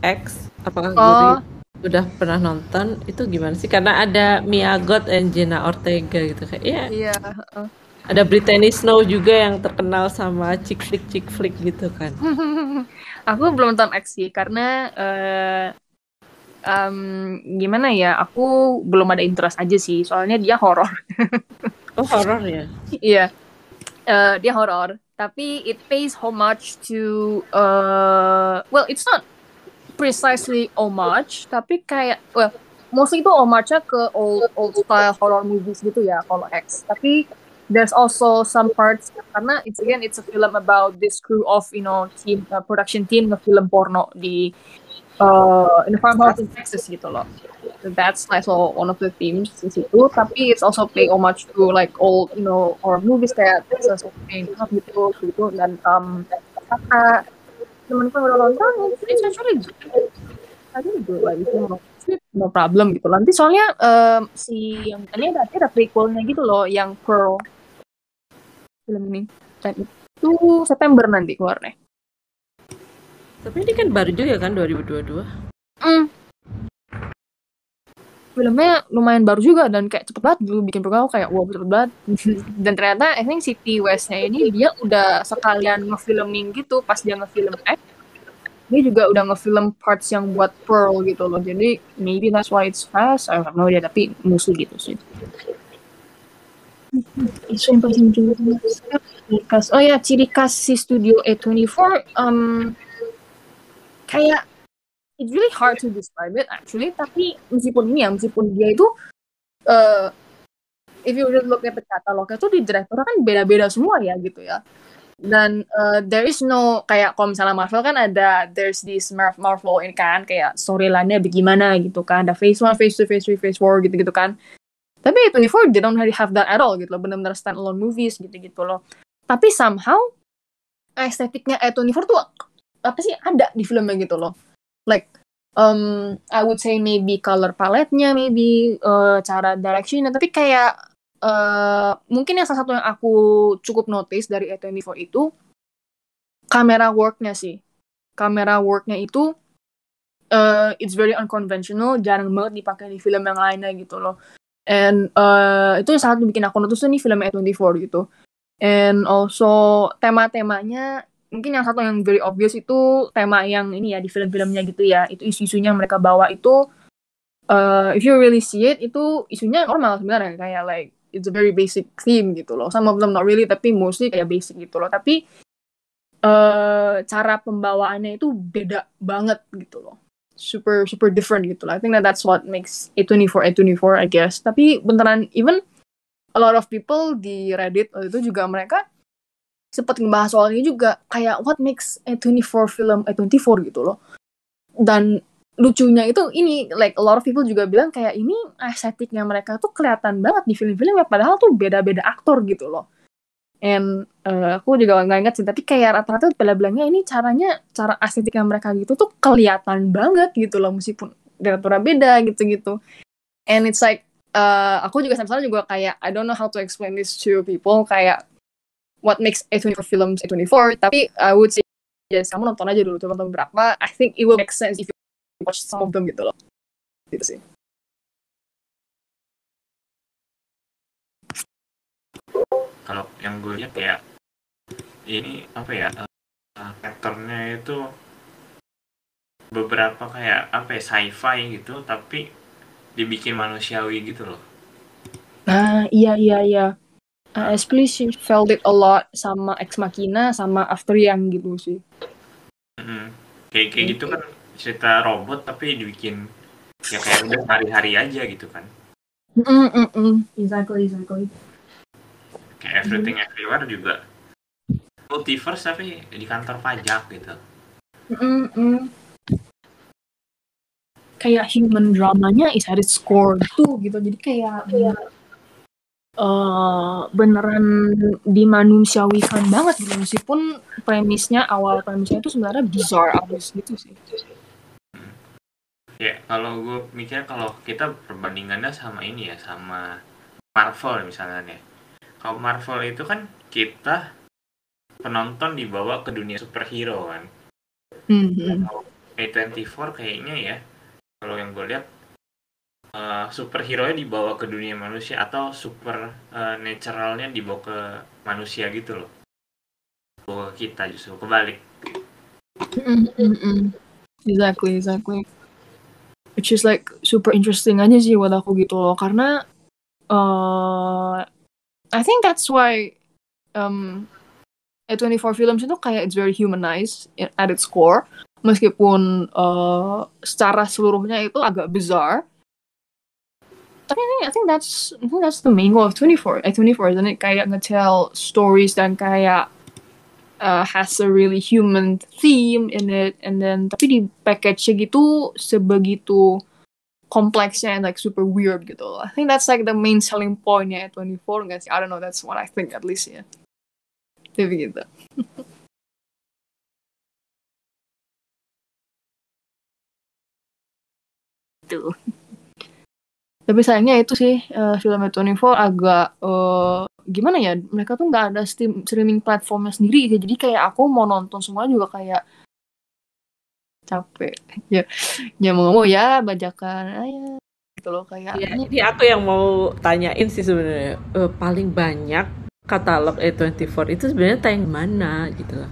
X apakah oh. udah pernah nonton? Itu gimana sih? Karena ada Mia Goth dan Jenna Ortega gitu kayak ya iya uh ada Brittany Snow juga yang terkenal sama chick flick chick flick gitu kan. <laughs> aku belum nonton X sih karena uh, um, gimana ya, aku belum ada interest aja sih. Soalnya dia horor. <laughs> oh horor ya? Iya, uh, dia horor. Tapi it pays homage to, uh, well it's not precisely homage, tapi kayak, well mostly itu homage-nya ke old old style horror movies gitu ya kalau X. Tapi there's also some parts karena it's again it's a film about this crew of you know team uh, production team of film porno di uh, in farmhouse in Texas gitu loh. That's also one of the themes di situ. Tapi it's also pay homage to like old you know horror movies kayak Texas Chainsaw gitu gitu dan um kakak temanku udah nonton it's actually good. Think good like itu no problem gitu. Nanti soalnya um, si yang ini ada ada prequelnya gitu loh yang Pearl film ini. Dan itu September nanti keluarnya. Tapi ini kan baru juga kan 2022 mm. filmnya lumayan baru juga dan kayak cepet banget dulu bikin program kayak wow cepet banget. <laughs> Dan ternyata I think City Westnya ini dia udah sekalian ngefilming gitu pas dia ngefilm X dia juga udah ngefilm parts yang buat Pearl gitu loh. Jadi maybe that's why it's fast I don't know dia tapi musuh gitu sih juga ciri khas. Oh ya ciri khas si studio A24 um, kayak it's really hard to describe it actually. Tapi meskipun ini ya meskipun dia itu uh, if you really look at the catalognya tuh di direktur kan beda-beda semua ya gitu ya. Dan uh, there is no kayak kalau misalnya Marvel kan ada there's this Marvel ini kan kayak storyline-nya bagaimana gitu kan. Ada phase one, phase two, phase three, phase four gitu-gitu kan tapi 24 they don't really have that at all gitu loh. Benar-benar stand alone movies gitu-gitu loh. Tapi somehow estetiknya A24 tuh apa sih ada di filmnya gitu loh. Like um I would say maybe color palette-nya maybe uh, cara direction tapi kayak uh, mungkin yang salah satu yang aku cukup notice dari A24 itu kamera work-nya sih. Kamera work-nya itu uh, it's very unconventional jarang banget dipakai di film yang lainnya gitu loh and uh, itu yang sangat bikin aku notice nih film A24 gitu. And also tema-temanya mungkin yang satu yang very obvious itu tema yang ini ya di film-filmnya gitu ya. Itu isu-isunya mereka bawa itu uh, if you really see it itu isunya normal sebenarnya. Kayak like it's a very basic theme gitu loh. Some of them not really tapi mostly kayak basic gitu loh. Tapi uh, cara pembawaannya itu beda banget gitu loh super super different gitu loh I think that that's what makes A24 A24 I guess. Tapi beneran even a lot of people di Reddit itu juga mereka sempat ngebahas soal ini juga. Kayak what makes A24 film A24 gitu loh. Dan lucunya itu ini like a lot of people juga bilang kayak ini estetiknya mereka tuh kelihatan banget di film-film ya padahal tuh beda-beda aktor gitu loh and uh, aku juga nggak inget sih tapi kayak rata-rata pada bilangnya ini caranya cara estetiknya mereka gitu tuh kelihatan banget gitu loh meskipun direkturnya beda gitu-gitu. And it's like uh, aku juga sama juga kayak I don't know how to explain this to people kayak what makes A24 films A24 tapi I would say yes kamu nonton aja dulu nonton berapa. I think it will make sense if you watch some of them gitu loh. Gitu sih kalau yang gue lihat ya ini apa ya uh, aktornya itu beberapa kayak apa ya sci-fi gitu tapi dibikin manusiawi gitu loh nah iya iya iya Uh, especially she felt it a lot sama Ex Machina sama After Yang gitu sih. Mm-hmm. Kayak kayak gitu kan cerita robot tapi dibikin ya kayak udah hari-hari aja gitu kan. Mm mm mm exactly exactly. Kayak everything mm. everywhere juga multiverse tapi di kantor pajak gitu. Mm mm. Kayak human dramanya is at its core tuh gitu jadi kayak yeah uh, beneran dimanusiawikan banget gitu meskipun premisnya awal premisnya itu sebenarnya bizarre abis gitu sih. Ya kalau gue mikir kalau kita perbandingannya sama ini ya sama Marvel misalnya nih. Kalau Marvel itu kan kita penonton dibawa ke dunia superhero kan. Mm -hmm. A24 kayaknya ya kalau yang gue lihat uh, superhero nya dibawa ke dunia manusia atau super uh, naturalnya dibawa ke manusia gitu loh bawa ke kita justru kebalik mm -mm. exactly exactly which is like super interesting aja sih buat aku gitu loh karena uh, I think that's why um, A24 films itu kayak it's very humanized at its core. Meskipun uh, secara seluruhnya itu agak bizarre tapi I think that's I think that's the main goal of 24 eh 24 isn't it? Kayak ngetell stories dan kayak uh, has a really human theme in it. And then tapi di package gitu sebegitu kompleksnya and like super weird gitu I think that's like the main selling point ya 24 nggak I don't know that's what I think at least ya tapi gitu tuh. Tapi sayangnya itu sih uh, film 24 agak uh, gimana ya mereka tuh nggak ada steam, streaming platformnya sendiri sih jadi kayak aku mau nonton semua juga kayak capek. <laughs> Ya ya mau ngomong ya bajakan aja. Gitu loh kayak ya, ini aku yang mau tanyain sih sebenarnya. Uh, paling banyak katalog A24 itu sebenarnya tayang mana gitu loh.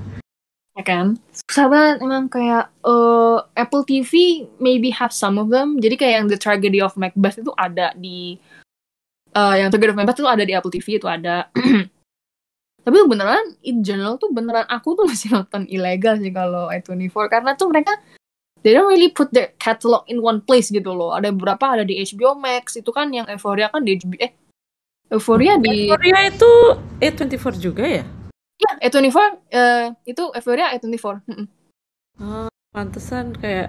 Ya kan? Susah banget emang kayak uh, Apple TV maybe have some of them. Jadi kayak yang The Tragedy of Macbeth itu ada di uh, yang Tragedy of Macbeth itu ada di Apple TV itu ada <clears throat> tapi tuh beneran in general tuh beneran aku tuh masih <laughs> nonton ilegal sih kalau A24 karena tuh mereka they don't really put their catalog in one place gitu loh. Ada beberapa ada di HBO Max itu kan yang Euphoria kan di HBO, eh Euphoria di Korea itu A24 juga ya? ya A24 eh, itu Euphoria A24. Mm-mm. Oh, pantesan kayak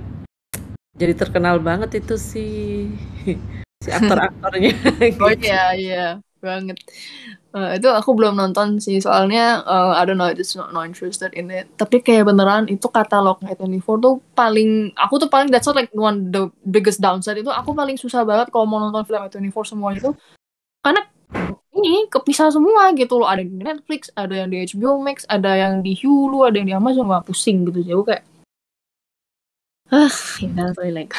jadi terkenal banget itu si <laughs> si aktor-aktornya. <laughs> Oh gitu. iya iya banget. Eh, itu aku belum nonton sih soalnya eh, I don't know it's not, not interested in it. Tapi kayak beneran itu katalog A24 tuh paling aku tuh paling that's not like one the biggest downside itu aku paling susah banget kalau mau nonton film A24 semua itu karena ini kepisah semua gitu loh ada di Netflix ada yang di HBO Max ada yang di Hulu ada yang di Amazon wah pusing gitu jadi aku kayak ah ya sorry like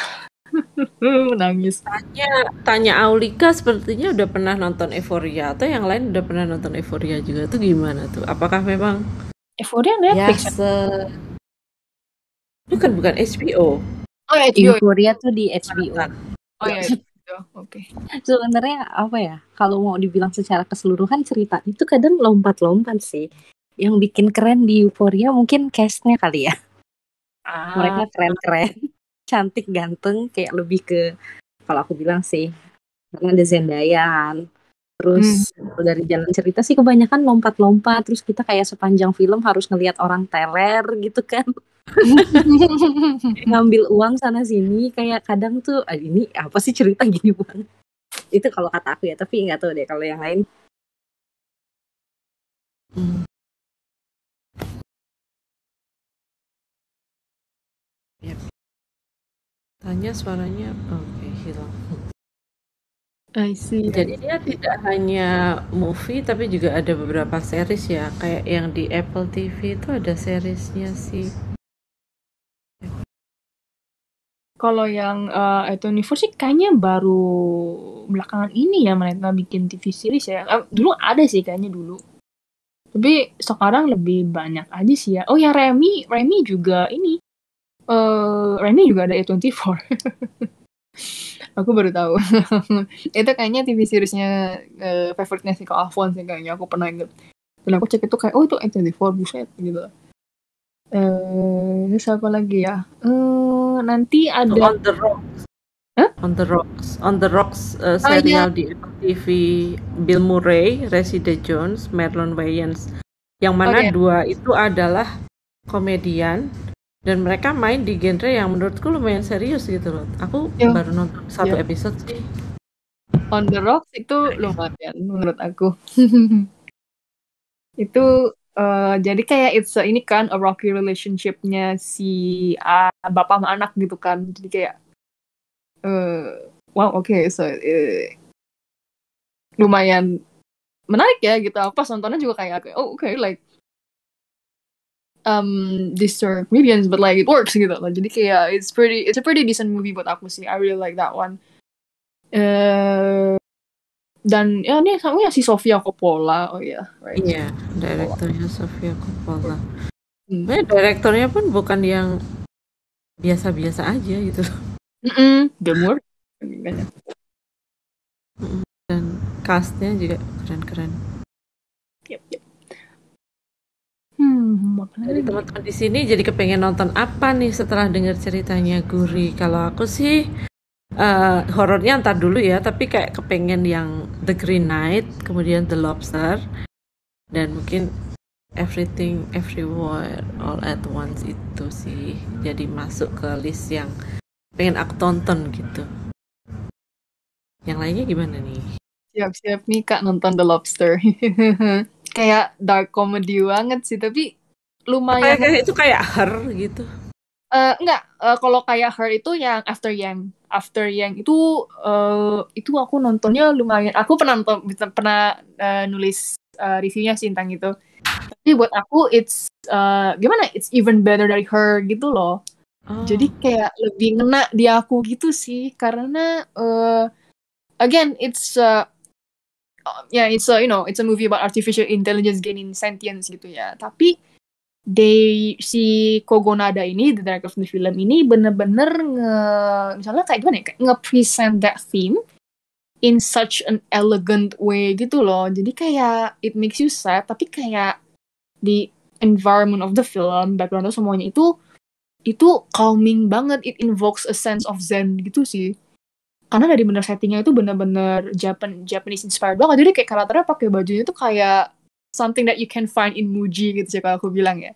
<laughs> nangis Tanya tanya Aulika sepertinya udah pernah nonton Euphoria atau yang lain udah pernah nonton Euphoria juga tuh gimana tuh? Apakah memang Euphoria ya Netflix se bukan bukan HBO. oh ya HBO Euphoria tuh di HBO. oh ya oke Sebenarnya apa ya? Kalau mau dibilang secara keseluruhan cerita itu kadang lompat-lompat sih. Yang bikin keren di Euphoria mungkin castnya kali ya. ah Mereka keren-keren, cantik, ganteng, kayak lebih ke kalau aku bilang sih karena ada Zendaya kan. Terus kalau dari jalan cerita sih kebanyakan lompat-lompat. Terus kita kayak sepanjang film harus ngelihat orang teler gitu kan. <laughs> Ngambil uang sana sini kayak kadang tuh "Ah, ini apa sih cerita gini banget. Itu kalau kata aku ya, tapi nggak tahu deh kalau yang lain. Hmm. Tanya suaranya oke hilang. I see Jadi dia tidak hanya movie tapi juga ada beberapa series ya. Kayak yang di Apple TV itu ada seriesnya sih. Kalau yang eh A24 sih kayaknya baru belakangan ini ya mereka bikin TV series ya. Eh, dulu ada sih kayaknya dulu. Tapi sekarang lebih banyak aja sih ya. Oh ya Remy, Remy juga ini. Eh Remy juga ada A24. <laughs> Aku baru tahu. <laughs> itu kayaknya TV seriesnya eh, favoritnya si Kak Alphonse ya, kayaknya aku pernah inget. Dan aku cek itu kayak oh itu A24 buset gitu. Eh terus apa lagi ya? Eh nanti ada On the Rocks. Hah? On the Rocks. On the Rocks uh, Oh, iya. serial di Apple TV Bill Murray, Resida Jones, Marlon Wayans. Yang mana Oke. dua itu adalah komedian dan mereka main di genre yang menurutku lumayan serius gitu loh. Aku Iya. baru nonton satu Iya. episode sih. On the Rocks itu lumayan menurut aku. <laughs> itu eh, jadi kayak it's a- ini kan a rocky relationship-nya si ah, bapak sama anak gitu kan. Jadi kayak eh wow oke so eh, lumayan menarik ya gitu. Aku pas nontonnya juga kayak kayak, oh oke like um these comedians but like it works gitu loh. Jadi kayak it's pretty it's a pretty decent movie buat aku sih. I really like that one. Eh dan ya ini sama ya si Sofia Coppola oh ya right Iya, direkturnya Sofia Coppola. Hmm. Sebenarnya direkturnya pun bukan yang biasa-biasa aja gitu loh. Mm-mm, Demur banyak Dan castnya juga keren-keren. yep, yep. Hmm Dari teman-teman di sini jadi kepengen nonton apa nih setelah dengar ceritanya Guri? Kalau aku sih eh horornya ntar dulu ya, tapi kayak kepengen yang The Green Knight, kemudian The Lobster, dan mungkin Everything Everywhere All at Once itu sih jadi masuk ke list yang pengen aku tonton gitu. Yang lainnya gimana nih? siap-siap nih kak nonton The Lobster <laughs> kayak dark comedy banget sih tapi lumayan Kayak itu kayak her gitu. Eh, enggak eh, kalau kayak Her itu yang After Yang After Yang itu eh itu aku nontonnya lumayan. Aku pernah nonton pernah eh, nulis eh, reviewnya sih tentang itu. Tapi buat aku it's eh, gimana? It's even better dari Her gitu loh. Oh, jadi kayak lebih ngena di aku gitu sih. Karena eh again it's uh, yeah it's a, you know it's a movie about artificial intelligence gaining sentience gitu ya. Tapi they si Kogonada ini the director of the film ini bener-bener nge misalnya kayak gimana ya nge-present that theme in such an elegant way gitu loh. Jadi kayak it makes you sad tapi kayak di environment of the film background semuanya itu itu calming banget. It invokes a sense of zen gitu sih karena dari bener settingnya itu bener-bener Japan Japanese inspired banget jadi kayak karakternya pakai bajunya itu kayak something that you can find in Muji gitu sih kalau aku bilang ya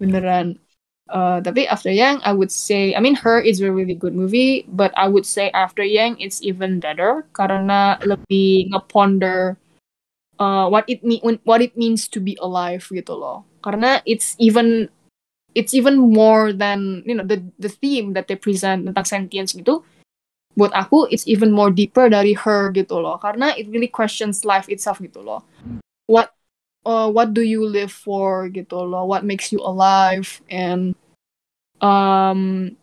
beneran Uh, tapi After Yang, I would say, I mean, Her is a really good movie, but I would say After Yang, it's even better karena lebih ngeponder uh, what it mean what it means to be alive gitu loh. Karena it's even it's even more than you know the the theme that they present tentang sentience gitu. Buat aku, it's even more deeper dari Her gitu loh. Karena it really questions life itself gitu loh. What uh, what do you live for gitu loh? What makes you alive? And um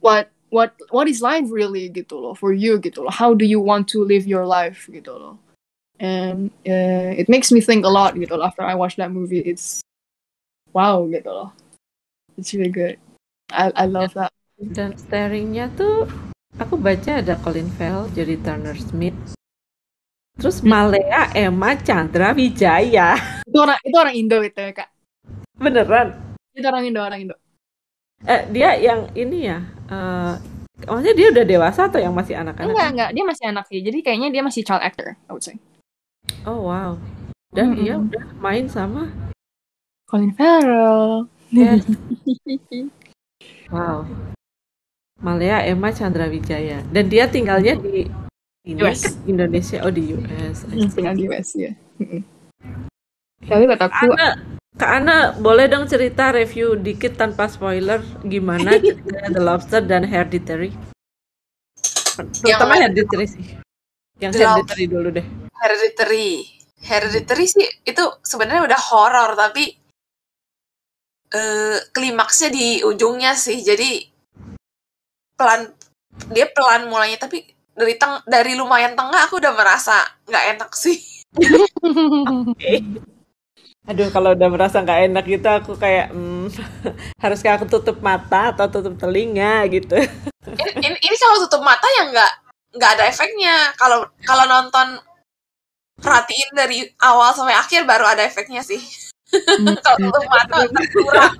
what what what is life really gitu loh for you gitu loh? How do you want to live your life gitu loh? And uh, it makes me think a lot gitu loh after I watch that movie. It's wow gitu loh. It's really good. I I love that. Dan starringnya tuh aku baca ada Colin Farrell jadi Turner Smith Terus Malea Emma Chandra Wijaya. Itu orang itu orang Indo itu ya kak. Beneran? Itu orang Indo orang Indo. Eh dia yang ini ya. Uh, maksudnya dia udah dewasa atau yang masih anak-anak? Enggak enggak dia masih anak sih. Jadi kayaknya dia masih child actor, I would say. Oh wow. Dan mm-hmm. dia udah main sama Colin Farrell. Yes. <laughs> wow. Malea Emma Chandra Wijaya. Dan dia tinggalnya di ini US. Indonesia. Oh di US hmm, tinggal di US ya tapi kataku Ana, Kak Ana boleh dong cerita review dikit tanpa spoiler gimana <laughs> The Lobster dan Hereditary? Terutama yang Hereditary sih. Yang The Hereditary dulu deh. Hereditary. Hereditary sih itu sebenarnya udah horor tapi uh, klimaksnya di ujungnya sih. Jadi pelan dia pelan mulainya tapi dari teng dari lumayan tengah aku udah merasa nggak enak sih. okay. <laughs> Aduh kalau udah merasa nggak enak gitu aku kayak hmm, <laughs> haruskah aku tutup mata atau tutup telinga gitu. <laughs> ini, ini, ini kalau tutup mata ya nggak nggak ada efeknya. Kalau kalau nonton perhatiin dari awal sampai akhir baru ada efeknya sih. kalau tutup mata kurang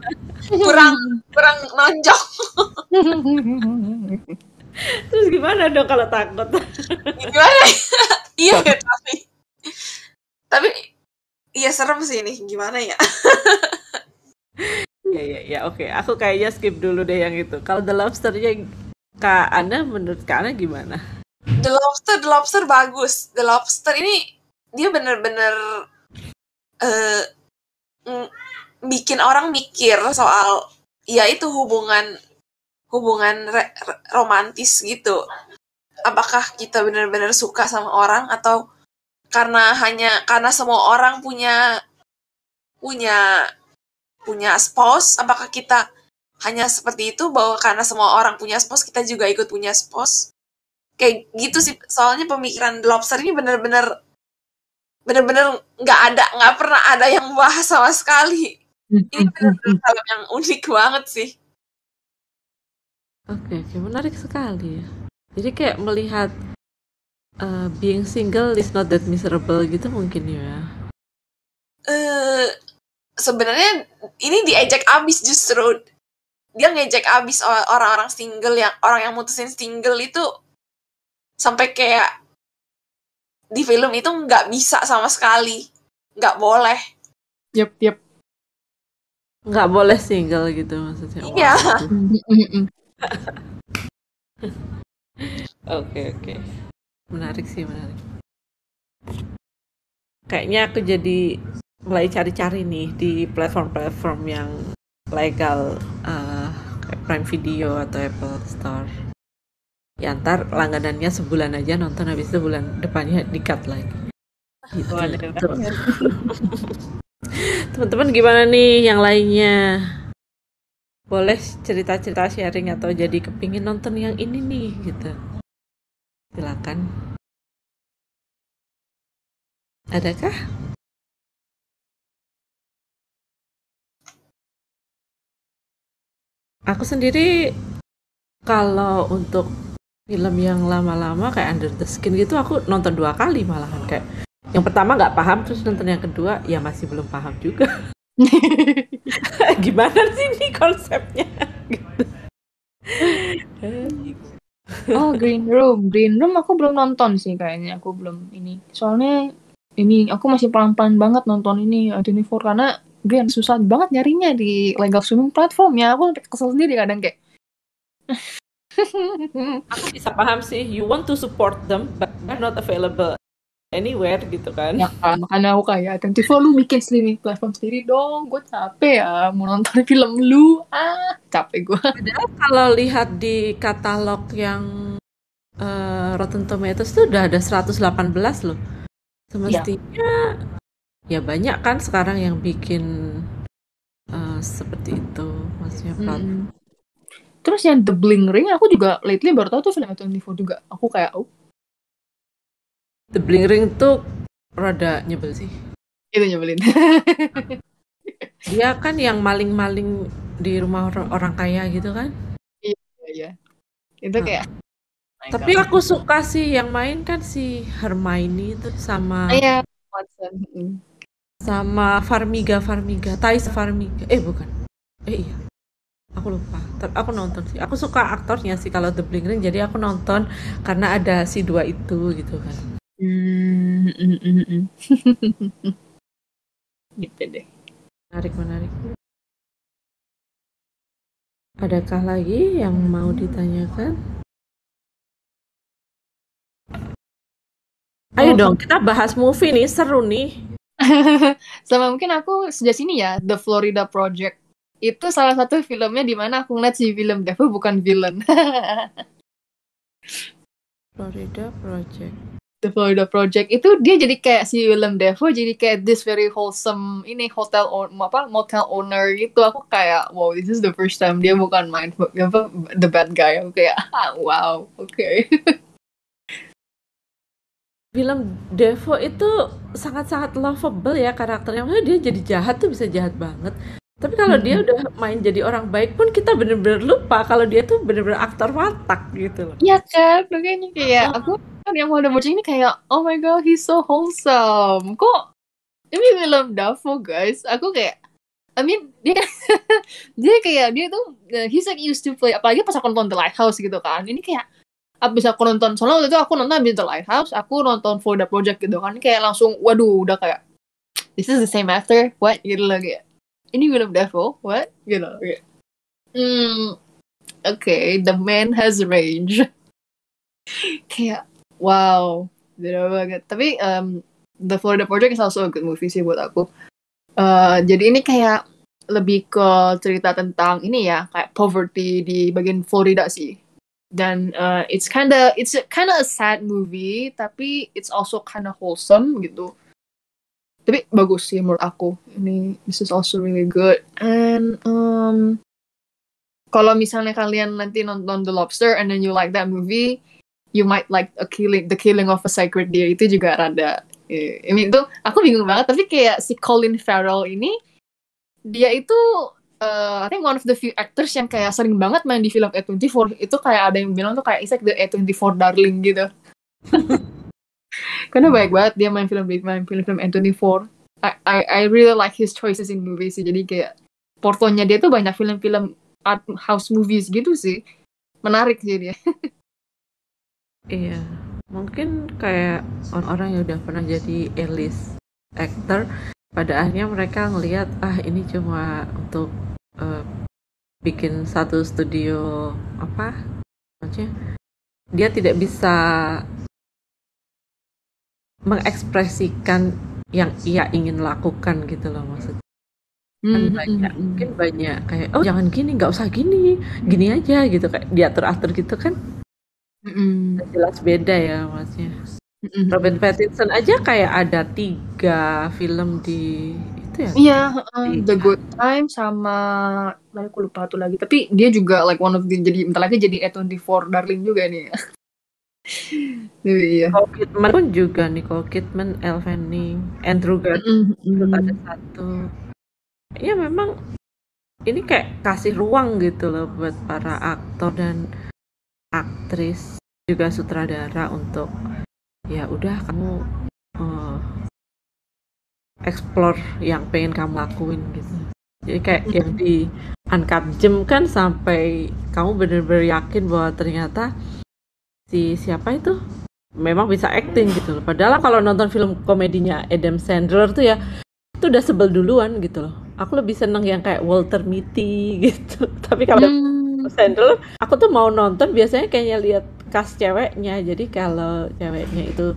kurang <laughs> kurang nonjok. Terus gimana dong kalau takut? gimana? iya tapi tapi iya serem sih ini gimana ya? ya ya ya oke okay. aku kayaknya skip dulu deh yang itu. Kalau The Lobsternya Kak Anda menurut Kak Anda gimana? The Lobster The Lobster bagus. The Lobster ini dia bener-bener uh, bikin orang mikir soal ya itu hubungan hubungan re- romantis gitu. Apakah kita benar-benar suka sama orang atau karena hanya karena semua orang punya punya punya spouse? Apakah kita hanya seperti itu bahwa karena semua orang punya spouse kita juga ikut punya spouse? Kayak gitu sih. Soalnya pemikiran lobster ini benar-benar benar-benar nggak ada nggak pernah ada yang bahas sama sekali ini benar-benar film yang unik banget sih Oke, okay, menarik sekali ya. Jadi kayak melihat uh, being single is not that miserable gitu mungkin ya. Eh uh, sebenarnya ini diejek abis justru dia ngejek abis orang-orang single yang orang yang mutusin single itu sampai kayak di film itu nggak bisa sama sekali nggak boleh. Yep, yep. Nggak boleh single gitu maksudnya. Iya. <laughs> Oke oke. Menarik sih menarik. Kayaknya aku jadi mulai cari-cari nih di platform-platform yang legal uh, kayak Prime Video atau Apple Store. Ya ntar langganannya sebulan aja nonton habis itu bulan depannya di-cut lagi. Gitu. <laughs> <laughs> Teman-teman gimana nih yang lainnya? boleh cerita-cerita sharing atau jadi kepingin nonton yang ini nih gitu. Silakan. Adakah? Aku sendiri kalau untuk film yang lama-lama kayak Under the Skin gitu aku nonton dua kali malahan kayak yang pertama nggak paham terus nonton yang kedua ya masih belum paham juga <laughs> Gimana sih ini konsepnya? Oh, Green Room. Green Room aku belum nonton sih kayaknya. Aku belum ini. Soalnya ini aku masih pelan-pelan banget nonton ini A24 karena gue susah banget nyarinya di legal streaming platform ya. Aku sampai kesel sendiri kadang kayak aku bisa paham sih you want to support them but they're not available anywhere gitu kan. Ya kan makanya aku kayak A24 lu bikin streaming platform sendiri dong. Gue capek ya mau nonton film lu. Ah capek gue Padahal kalau lihat di katalog yang uh, Rotten Tomatoes itu udah ada 118 loh. Semestinya ya, ya banyak kan sekarang yang bikin uh, seperti itu maksudnya platform. Hmm. Terus yang The Bling Ring aku juga lately baru tahu tuh film A24 juga. Aku kayak oh The Bling Ring tuh rada nyebel sih. itu nyebelin. <laughs> Dia kan yang maling-maling di rumah or- orang kaya gitu kan. Iya, iya. Itu kayak my Tapi God. aku suka sih yang main kan si Hermione itu sama Iya, Watson. Mm. sama Farmiga Farmiga, Thais Farmiga. Eh bukan. Eh iya. Aku lupa. Tapi aku nonton sih. Aku suka aktornya sih kalau The Bling Ring. Jadi aku nonton karena ada si dua itu gitu kan. Hmm, mm, mm, mm. <laughs> gitu deh. Menarik menarik. Adakah lagi yang mau ditanyakan? Ayo Oh. dong, kita bahas movie nih, seru nih. <laughs> Sama mungkin aku sejak sini ya, The Florida Project. Itu salah satu filmnya di mana aku ngeliat si Willem Dafoe bukan villain. <laughs> Florida Project. The Florida Project itu dia jadi kayak si Willem Dafoe jadi kayak this very wholesome ini hotel own, apa motel owner gitu aku kayak wow this is the first time dia bukan main apa the bad guy aku kayak <laughs> ah, wow oke okay. Film Devo itu sangat-sangat lovable ya karakternya. Maksudnya dia jadi jahat tuh bisa jahat banget. Tapi kalau dia udah main jadi orang baik pun kita bener-bener lupa kalau dia tuh bener-bener aktor watak gitu loh. Iya kan? Makanya kayak aku kan yang mau baca ini kayak oh my god he's so wholesome. Kok ini Willem Dafoe guys? Aku kayak I mean dia <laughs> dia kayak dia tuh uh, he's like used to play apalagi pas aku nonton The Lighthouse gitu kan. Ini kayak abis aku nonton soalnya waktu itu aku nonton abis The Lighthouse aku nonton For the Project gitu kan. Kayak langsung waduh udah kayak this is the same actor? What? Gitu lah kayak ini Willem Dafoe what? Gitu. Kayak hmm okay the man has range <laughs> kayak wow. Beda banget. Tapi um, The Florida Project is also a good movie sih buat aku. Eh, jadi ini kayak lebih ke cerita tentang ini ya kayak poverty di bagian Florida sih. Dan uh, it's kinda it's kinda a sad movie tapi it's also kinda wholesome gitu tapi bagus sih menurut aku. Ini this is also really good. And um kalau misalnya kalian nanti nonton The Lobster and then you like that movie you might like a killing the killing of a sacred deer itu juga rada eh, ini tuh aku bingung banget. Tapi kayak si Colin Farrell ini dia itu uh, I think one of the few actors yang kayak sering banget main di film A24 itu kayak ada yang bilang tuh kayak it's like the A24 darling gitu <laughs> karena baik banget dia main film main film-film A24 I, I I really like his choices in movies sih. Jadi kayak portonya dia tuh banyak film-film art house movies gitu sih. Menarik sih dia. <laughs> Iya, mungkin kayak orang-orang yang udah pernah jadi A-list actor, pada akhirnya mereka ngelihat ah ini cuma untuk eh, bikin satu studio apa, maksudnya dia tidak bisa mengekspresikan yang ia ingin lakukan gitu loh maksudnya. Kan Hmm, banyak, hmm, hmm. mungkin banyak kayak oh jangan gini, nggak usah gini, gini aja gitu kayak diatur-atur gitu kan Mm-mm. jelas beda ya maksudnya. Mm-mm. Robert Pattinson aja kayak ada tiga film di itu ya. Iya, Di- The Good Time sama aku lupa tuh lagi. Tapi dia juga like one of the jadi bentar lagi jadi A24 darling juga nih. <laughs> Iya. Nicole Kidman pun juga Nicole Kidman, Elle Fanning, Andrew Garfield Mm-mm. ada satu. Ya memang ini kayak kasih ruang gitu loh buat para aktor dan aktris juga sutradara untuk ya udah kamu eh, explore yang pengen kamu lakuin gitu. Jadi kayak yang di Uncut Gem kan sampai kamu bener-bener yakin bahwa ternyata si siapa itu memang bisa acting gitu loh. Padahal kalau nonton film komedinya Adam Sandler tuh ya itu udah sebel duluan gitu loh. Aku lebih seneng yang kayak Walter Mitty <laughs> gitu. Tapi kalau Hmm. Sandler aku tuh mau nonton biasanya kayaknya lihat cast ceweknya. Jadi kalau ceweknya itu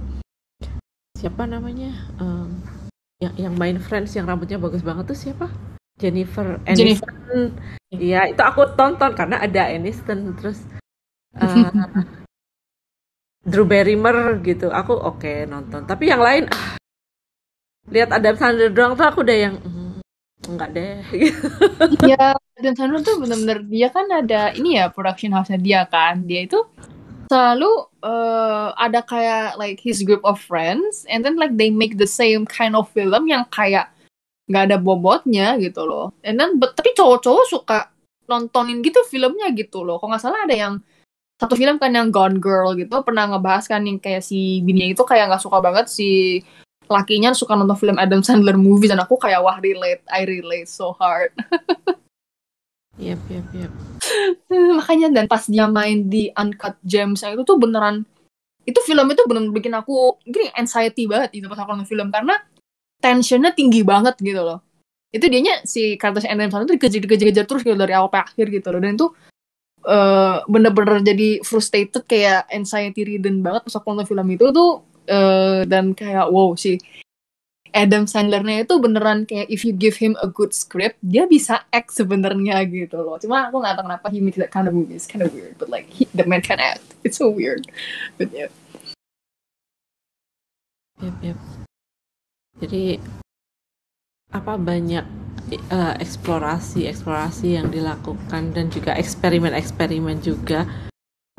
siapa namanya? Em, yang yang main Friends yang rambutnya bagus banget tuh siapa? Jennifer. Aniston. Iya, itu aku tonton karena ada Aniston terus eh, <laughs> Drew Barrymore gitu. Aku oke nonton. Tapi yang lain ah, lihat Adam Sandler doang tuh aku udah yang "Hmm, enggak deh. <laughs> ya dan Sandler tuh bener-bener dia kan ada ini ya production house-nya dia kan dia itu selalu eh, ada kayak like his group of friends and then like they make the same kind of film yang kayak nggak ada bobotnya gitu loh and then but, tapi cowok-cowok suka nontonin gitu filmnya gitu loh kalau nggak salah ada yang satu film kan yang Gone Girl gitu pernah ngebahas kan yang kayak si bininya itu kayak nggak suka banget si lakinya suka nonton film Adam Sandler movies dan aku kayak wah relate I relate so hard yap, yap. Eh, makanya dan pas dia main di Uncut Gems itu tuh beneran itu film itu bener bikin aku gini anxiety banget itu pas aku nonton film karena tensionnya tinggi banget gitu loh itu dianya si karakter Adam Sandler itu dikejar-kejar terus gitu dari awal sampai akhir gitu loh dan itu eh, bener-bener jadi frustrated kayak anxiety ridden banget pas aku nonton film itu tuh eh, dan kayak wow sih Adam Sandler-nya itu beneran kayak if you give him a good script dia bisa act sebenarnya gitu loh. Cuma aku nggak tahu kenapa he makes that kind of movie. It's kind of weird but like he, the man can act. It's so weird but yeah. Yap, yap. Jadi apa banyak eh, eksplorasi-eksplorasi yang dilakukan dan juga eksperimen-eksperimen juga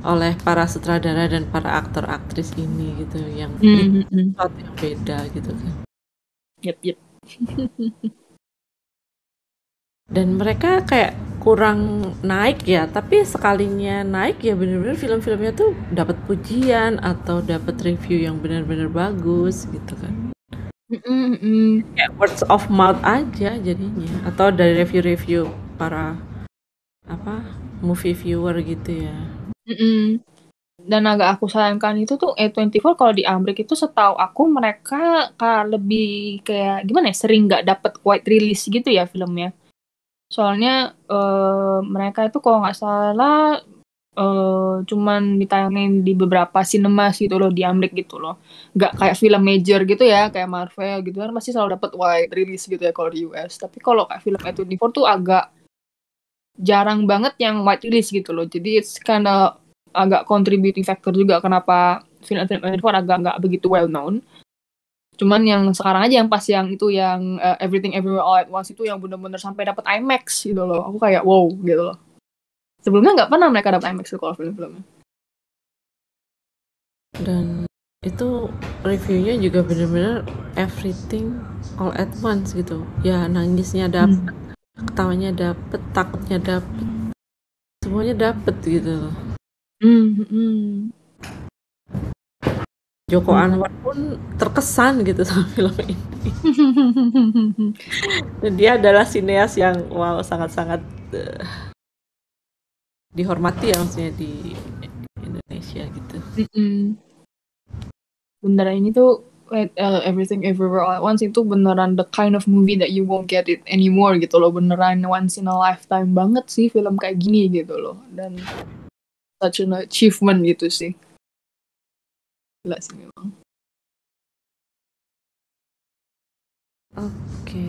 oleh para sutradara dan para aktor aktris ini gitu yang bikin sesuatu yang beda gitu kan. yep yep <laughs> Dan mereka kayak kurang naik ya, tapi sekalinya naik ya bener-bener film-filmnya tuh dapat pujian atau dapat review yang bener-bener bagus gitu kan. Mm-mm-mm. kayak words of mouth aja jadinya atau dari review-review para apa movie viewer gitu ya Mm-mm. dan agak aku sayangkan itu tuh A24 kalau di Amrik itu setahu aku mereka ka- lebih kayak gimana ya sering nggak dapet wide release gitu ya filmnya soalnya eh, mereka itu kalau nggak salah eh, cuman ditayangin di beberapa cinemas gitu loh di Amrik gitu loh. Nggak kayak film major gitu ya kayak Marvel gitu kan pasti selalu dapet wide release gitu ya kalau di US tapi kalau kayak film A24 tuh agak jarang banget yang wide release gitu loh. Jadi it's kinda agak contributing factor juga kenapa film A24 agak nggak begitu well known. Cuman yang sekarang aja yang pas yang itu yang uh, Everything Everywhere All at Once itu yang bener-bener sampai dapat IMAX gitu loh. Aku kayak wow gitu loh sebelumnya nggak pernah mereka dapat IMAX kalau film-filmnya dan itu reviewnya juga bener-bener everything all at once gitu. Ya nangisnya dapet ketawanya dapet takutnya dapet. Semuanya dapet gitu loh. Hmm, hmm. Joko Anwar pun terkesan gitu <laughs> sama film ini. <laughs> Dia adalah sineas yang wow sangat-sangat eh, dihormati ya maksudnya di Indonesia gitu. Mm-mm. beneran ini tuh wait, uh, Everything Everywhere All at Once itu beneran the kind of movie that you won't get it anymore gitu loh. Beneran once in a lifetime banget sih film kayak gini gitu loh. Dan such an achievement gitu sih. Gila sih memang. Oke.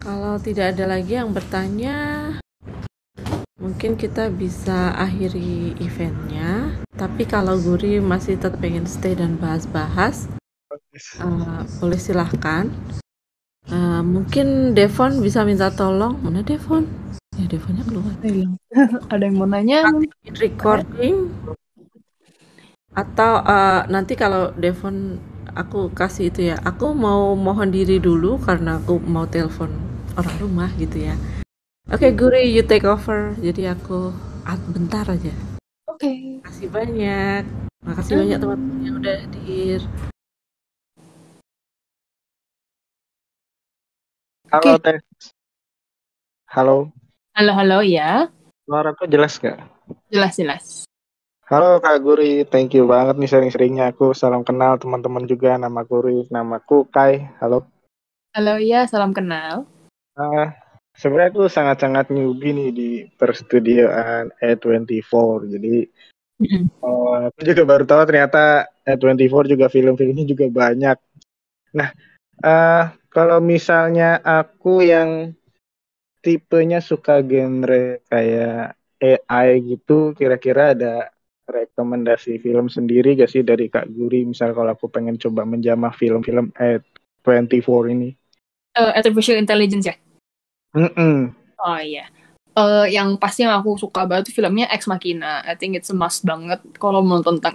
Kalau tidak ada lagi yang bertanya, mungkin kita bisa akhiri eventnya. Tapi kalau Guri masih tetap pengen stay dan bahas-bahas, eh, boleh silahkan. Eh, mungkin Devon bisa minta tolong. Mana Devon? Ya Devonnya keluar. ada yang mau nanya Recording atau eh, nanti kalau Devon aku kasih itu ya. Aku mau mohon diri dulu karena aku mau telepon orang rumah gitu ya. Oke, Guri, you take over. Jadi aku ah, bentar aja. oke Makasih banyak. Makasih banyak teman-teman yang udah hadir. Halo. Teh. Halo. Halo, halo, ya. Suaraku jelas gak? Jelas, jelas. Halo Kak Guri, thank you banget nih sering-seringnya aku salam kenal teman-teman juga nama Guri, namaku Kai. Halo. Halo, ya. Salam kenal. Ah, sebenarnya aku sangat-sangat newbie nih di perstudiaan A24. Jadi Mm-mm. eh, aku juga baru tahu ternyata A24 juga film-filmnya juga banyak. Nah, eh kalau misalnya aku yang tipenya suka genre kayak AI gitu, kira-kira ada rekomendasi film sendiri gak sih dari Kak Guri? Misal kalau aku pengen coba menjamah film-film A24 ini. Eh, artificial intelligence ya? Mm-mm. Oh iya. Eh, yang pasti yang aku suka banget filmnya Ex Machina. I think it's a must banget kalau mau nonton tentang